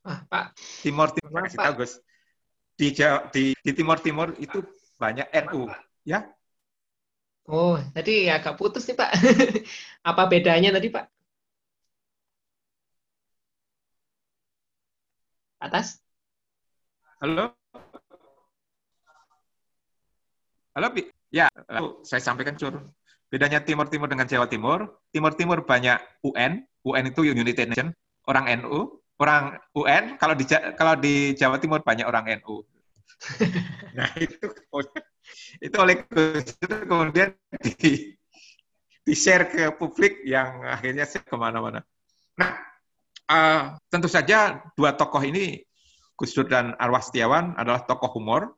Ah, Pak, Timur Timur kasih tahu Gus. Di, di, di Timur Timur itu banyak NU, ya. oh tadi agak putus nih Pak. apa bedanya tadi Pak? Atas? Halo? Halo, Pi? Ya, lalu saya sampaikan cur. Bedanya Timur Timur dengan Jawa Timur, Timur Timur banyak UN, UN itu United Nation, orang NU, orang UN, kalau di kalau di Jawa Timur banyak orang NU. nah, itu itu oleh Gus kemudian di di share ke publik yang akhirnya share ke mana-mana. Nah, eh, tentu saja dua tokoh ini Gus Dur dan Arwah Setiawan adalah tokoh humor.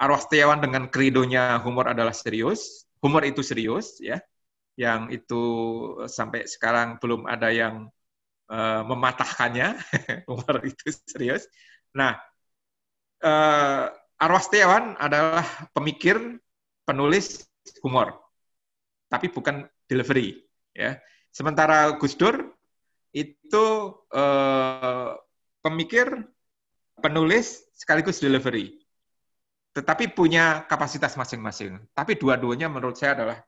Arwah Setiawan dengan kredonya humor adalah serius. Humor itu serius, ya. Yang itu sampai sekarang belum ada yang eh, mematahkannya. humor itu serius. Nah, eh, Arwah Setiawan adalah pemikir, penulis humor, tapi bukan delivery. Ya. Sementara Gus Dur itu eh, pemikir, penulis sekaligus delivery, tetapi punya kapasitas masing-masing. Tapi dua-duanya menurut saya adalah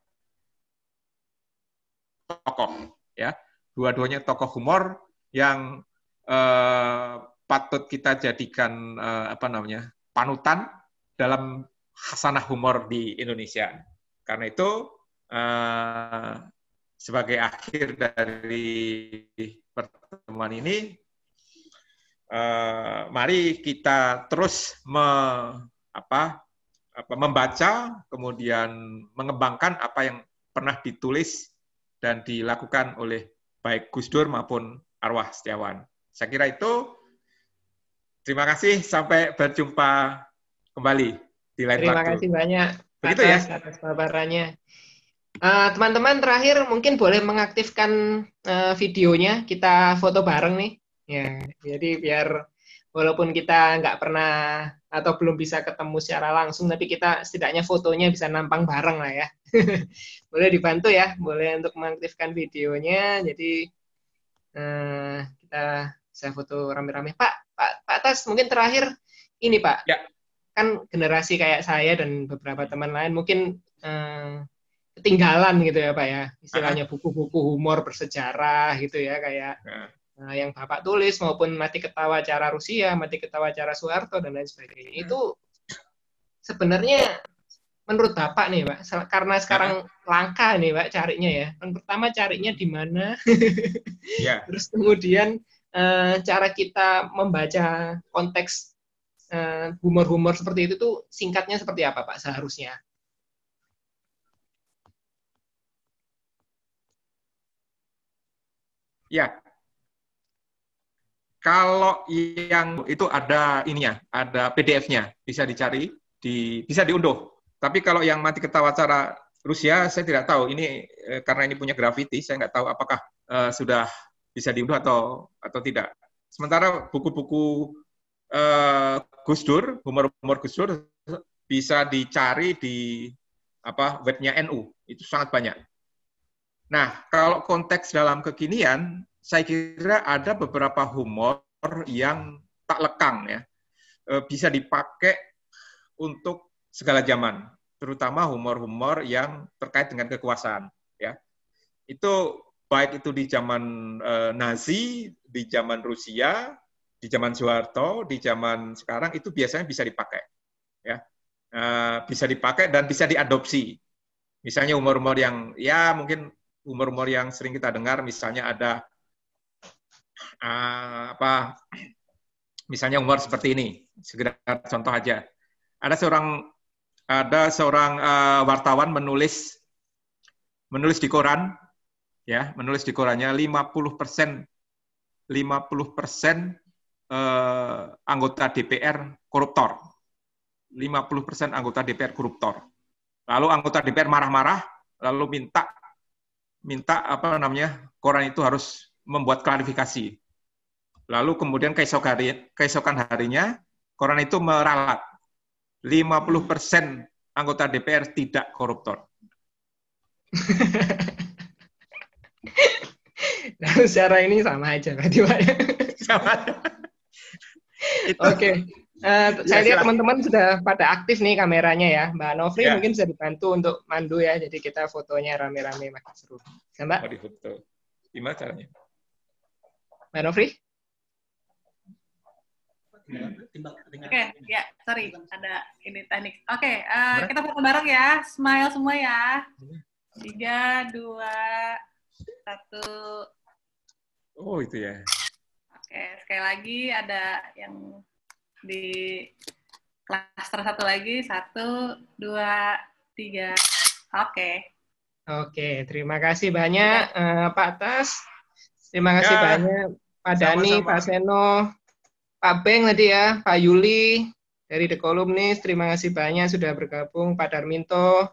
tokoh, ya. Dua-duanya tokoh humor yang eh, patut kita jadikan eh, apa namanya panutan dalam khasanah humor di Indonesia. Karena itu eh, sebagai akhir dari pertemuan ini, eh, mari kita terus me, apa, apa, membaca, kemudian mengembangkan apa yang pernah ditulis dan dilakukan oleh baik Gus Dur maupun Arwah Setiawan. Saya kira itu. Terima kasih. Sampai berjumpa kembali di lain Terima waktu. kasih banyak Begitu ya? atas atas paparannya. Eh, teman-teman terakhir mungkin boleh mengaktifkan eh, videonya kita foto bareng nih. Ya, jadi biar walaupun kita nggak pernah atau belum bisa ketemu secara langsung, tapi kita setidaknya fotonya bisa nampang bareng lah ya. boleh dibantu ya, boleh untuk mengaktifkan videonya. Jadi eh, kita bisa foto rame-rame. Pak, Pak, Pak Tas, mungkin terakhir ini Pak. Ya. Kan generasi kayak saya dan beberapa teman lain mungkin eh, ketinggalan gitu ya Pak ya. Istilahnya buku-buku humor bersejarah gitu ya kayak Nah, Nah, yang Bapak tulis maupun mati ketawa cara Rusia, mati ketawa cara Soeharto dan lain sebagainya. Itu sebenarnya menurut Bapak nih, Pak, karena sekarang langka nih, Pak, carinya ya. Yang pertama carinya di mana? ya. Terus kemudian eh, cara kita membaca konteks eh, humor-humor seperti itu tuh singkatnya seperti apa, Pak, seharusnya? Ya. Kalau yang itu ada ininya, ada PDF-nya, bisa dicari, di bisa diunduh. Tapi kalau yang mati ketawa cara Rusia, saya tidak tahu. Ini eh, karena ini punya graffiti, saya nggak tahu apakah eh, sudah bisa diunduh atau atau tidak. Sementara buku-buku eh, Gus Dur, humor-humor Gus Dur bisa dicari di apa webnya NU. Itu sangat banyak. Nah, kalau konteks dalam kekinian, saya kira ada beberapa humor yang tak lekang ya. Eh, bisa dipakai untuk segala zaman, terutama humor-humor yang terkait dengan kekuasaan ya. Itu baik itu di zaman eh, Nazi, di zaman Rusia, di zaman Soeharto, di zaman sekarang itu biasanya bisa dipakai ya. Eh, bisa dipakai dan bisa diadopsi. Misalnya humor-humor yang ya mungkin humor-humor yang sering kita dengar misalnya ada eh, apa misalnya humor seperti ini segera contoh aja ada seorang ada seorang eh, wartawan menulis menulis di koran ya menulis di korannya 50 persen 50 persen eh, anggota DPR koruptor. 50 persen anggota DPR koruptor. Lalu anggota DPR marah-marah lalu minta minta apa namanya koran itu harus membuat klarifikasi. Lalu kemudian keesokan harinya koran itu meralat 50% anggota DPR tidak koruptor. Nah, secara ini sama aja berarti Pak. Sama. Oke. Eh, saya Ya, lihat silakan. teman-teman sudah pada aktif nih kameranya ya. Mbak Novri Ya. mungkin bisa dibantu untuk mandu ya. Jadi kita fotonya rame-rame makin seru. Ya, Mbak, Oh, di foto. Gimana caranya? Mbak Novri? Oke, ya, sorry, ada ini teknik. Oke, eh, kita foto bareng ya, smile semua ya. Tiga, dua, satu. Oh, itu ya. Oke, sekali lagi ada yang di klaster satu lagi, satu, dua, tiga. Oke. Oke, terima kasih banyak eh, Pak Tas. Terima kasih Ya, banyak Pak Dani. Pak Seno, Pak Beng tadi ya, Pak Yuli dari The Columnist. Terima kasih banyak sudah bergabung, Pak Darminto.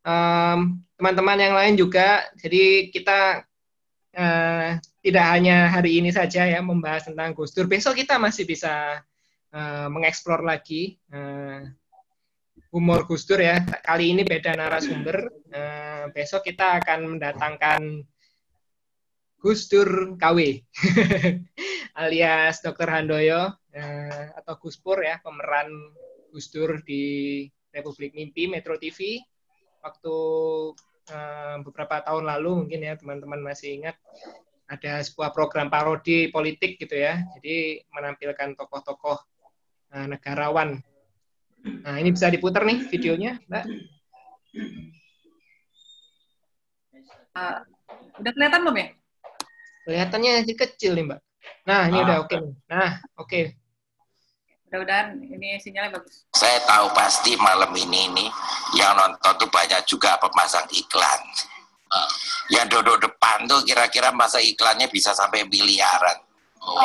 Em, teman-teman yang lain juga. Jadi kita eh, tidak hanya hari ini saja ya membahas tentang Gus Dur. Besok kita masih bisa eh, mengeksplor lagi eh, humor Gus Dur ya. Kali ini beda narasumber. Eh, besok kita akan mendatangkan Gus Dur KW alias Dr. Handoyo eh, atau Gus Pur ya pemeran Gus Dur di Republik Mimpi Metro TV waktu eh, beberapa tahun lalu mungkin ya teman-teman masih ingat ada sebuah program parodi politik gitu ya jadi menampilkan tokoh-tokoh eh, negarawan nah ini bisa diputar nih videonya mbak Eh, udah kelihatan belum ya? Kelihatannya masih kecil nih mbak nah ini Ah. udah oke nih nah oke Mudah-mudahan ini sinyalnya bagus. Saya tahu pasti malam ini nih yang nonton tuh banyak juga pemasang iklan. Yang duduk depan tuh kira-kira masa iklannya bisa sampai miliaran. Oh,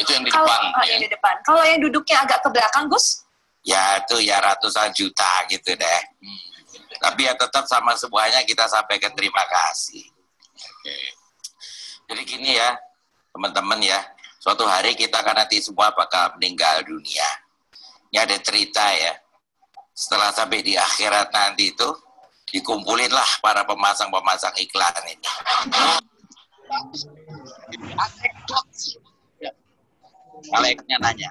itu yang di depan. Oh, yang di depan. Kalau yang duduknya agak ke belakang, Gus? Ya itu ya ratusan juta gitu deh. Tapi ya tetap sama semuanya kita sampaikan terima kasih. Jadi gini ya, teman-teman ya, suatu hari kita kan nanti semua bakal meninggal dunia. Ini ada cerita ya, setelah sampai di akhirat nanti itu, dikumpulinlah para pemasang-pemasang iklan ini. Malaikatnya nanya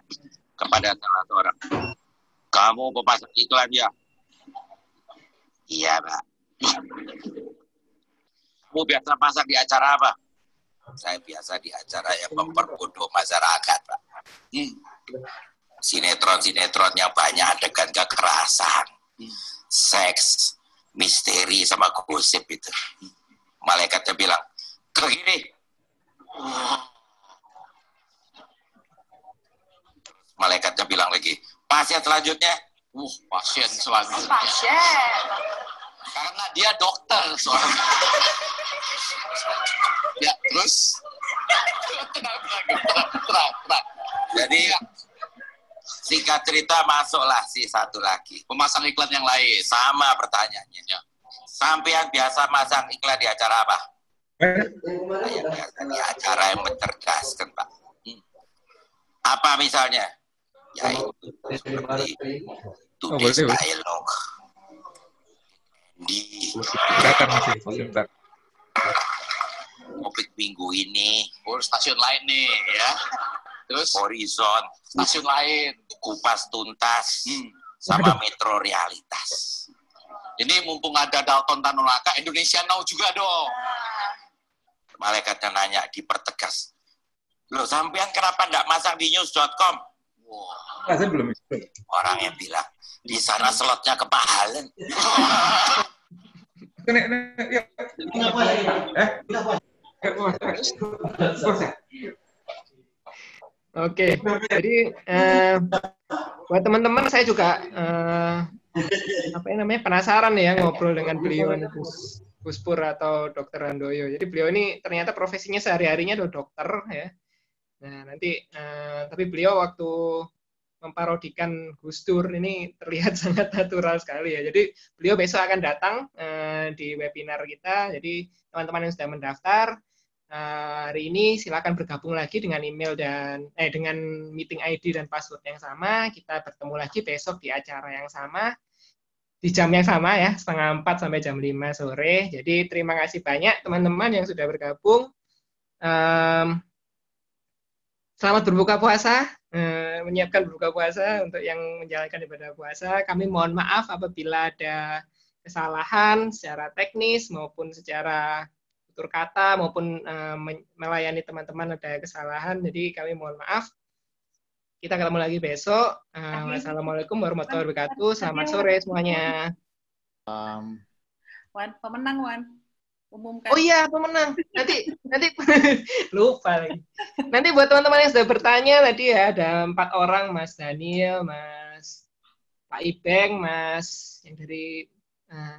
kepada salah seorang, kamu pemasang iklan ya? Iya, Pak. Kamu biasa pasang di acara apa? Saya biasa di acara yang memperbodoh masyarakat, Pak. Hmm. Sinetron-sinetron yang banyak adegan kekerasan, seks, misteri, sama gosip itu. Malaikatnya bilang, ke gini. Malaikatnya bilang lagi, pasien selanjutnya. Uh, pasien selanjutnya. Pasien. Karena dia dokter soalnya. ya, terus tenang, tenang, tenang, tenang, tenang. Jadi singkat cerita masuklah si satu lagi. Pemasang iklan yang lain. Sama pertanyaannya. Ya. Sampean biasa masang iklan di acara apa? Biasa di acara yang mencerdaskan, Pak. Hmm. Apa misalnya? Ya itu seperti Oh, today's boleh. dialogue. Di sebentar. Topik minggu ini. Oh, stasiun lain nih ya. Terus Horizon, stasiun lain. kupas tuntas, Hmm. sama metro realitas. Ini mumpung ada Dalton Tanulaka, Indonesia Now juga dong. Malaikatnya nanya dipertegas. Loh, sampean kenapa nggak masang di news.com? Saya belum. Orangnya bilang, di sana slotnya kepahalan. Nek, nek, yuk. Eh? Oke, jadi eh, buat teman-teman saya juga eh, apa ya namanya penasaran ya ngobrol dengan beliau Gus Gus Pur atau Dokter Handoyo. Jadi beliau ini ternyata profesinya sehari-harinya adalah dokter ya. Nah nanti eh, tapi beliau waktu memparodikan Gus Dur ini terlihat sangat natural sekali ya. Jadi beliau besok akan datang eh, di webinar kita. Jadi teman-teman yang sudah mendaftar hari ini silakan bergabung lagi dengan email dan eh dengan meeting ID dan password yang sama. Kita bertemu lagi besok di acara yang sama di jam yang sama ya, setengah empat sampai jam 5 sore. Jadi terima kasih banyak teman-teman yang sudah bergabung. Em, selamat berbuka puasa, eh, menyiapkan berbuka puasa untuk yang menjalankan ibadah puasa. Kami mohon maaf apabila ada kesalahan secara teknis maupun secara tutur kata maupun eh, melayani teman-teman ada kesalahan. Jadi kami mohon maaf. Kita ketemu lagi besok. Eh, Wassalamualaikum warahmatullahi wabarakatuh. Selamat sore semuanya. Wan, pemenang Wan. Umumkan. Oh iya, pemenang. Nanti nanti lupa lagi. Nanti buat teman-teman yang sudah bertanya tadi ya ada empat orang, Mas Daniel, Mas Pak Ibeng, Mas yang dari eh,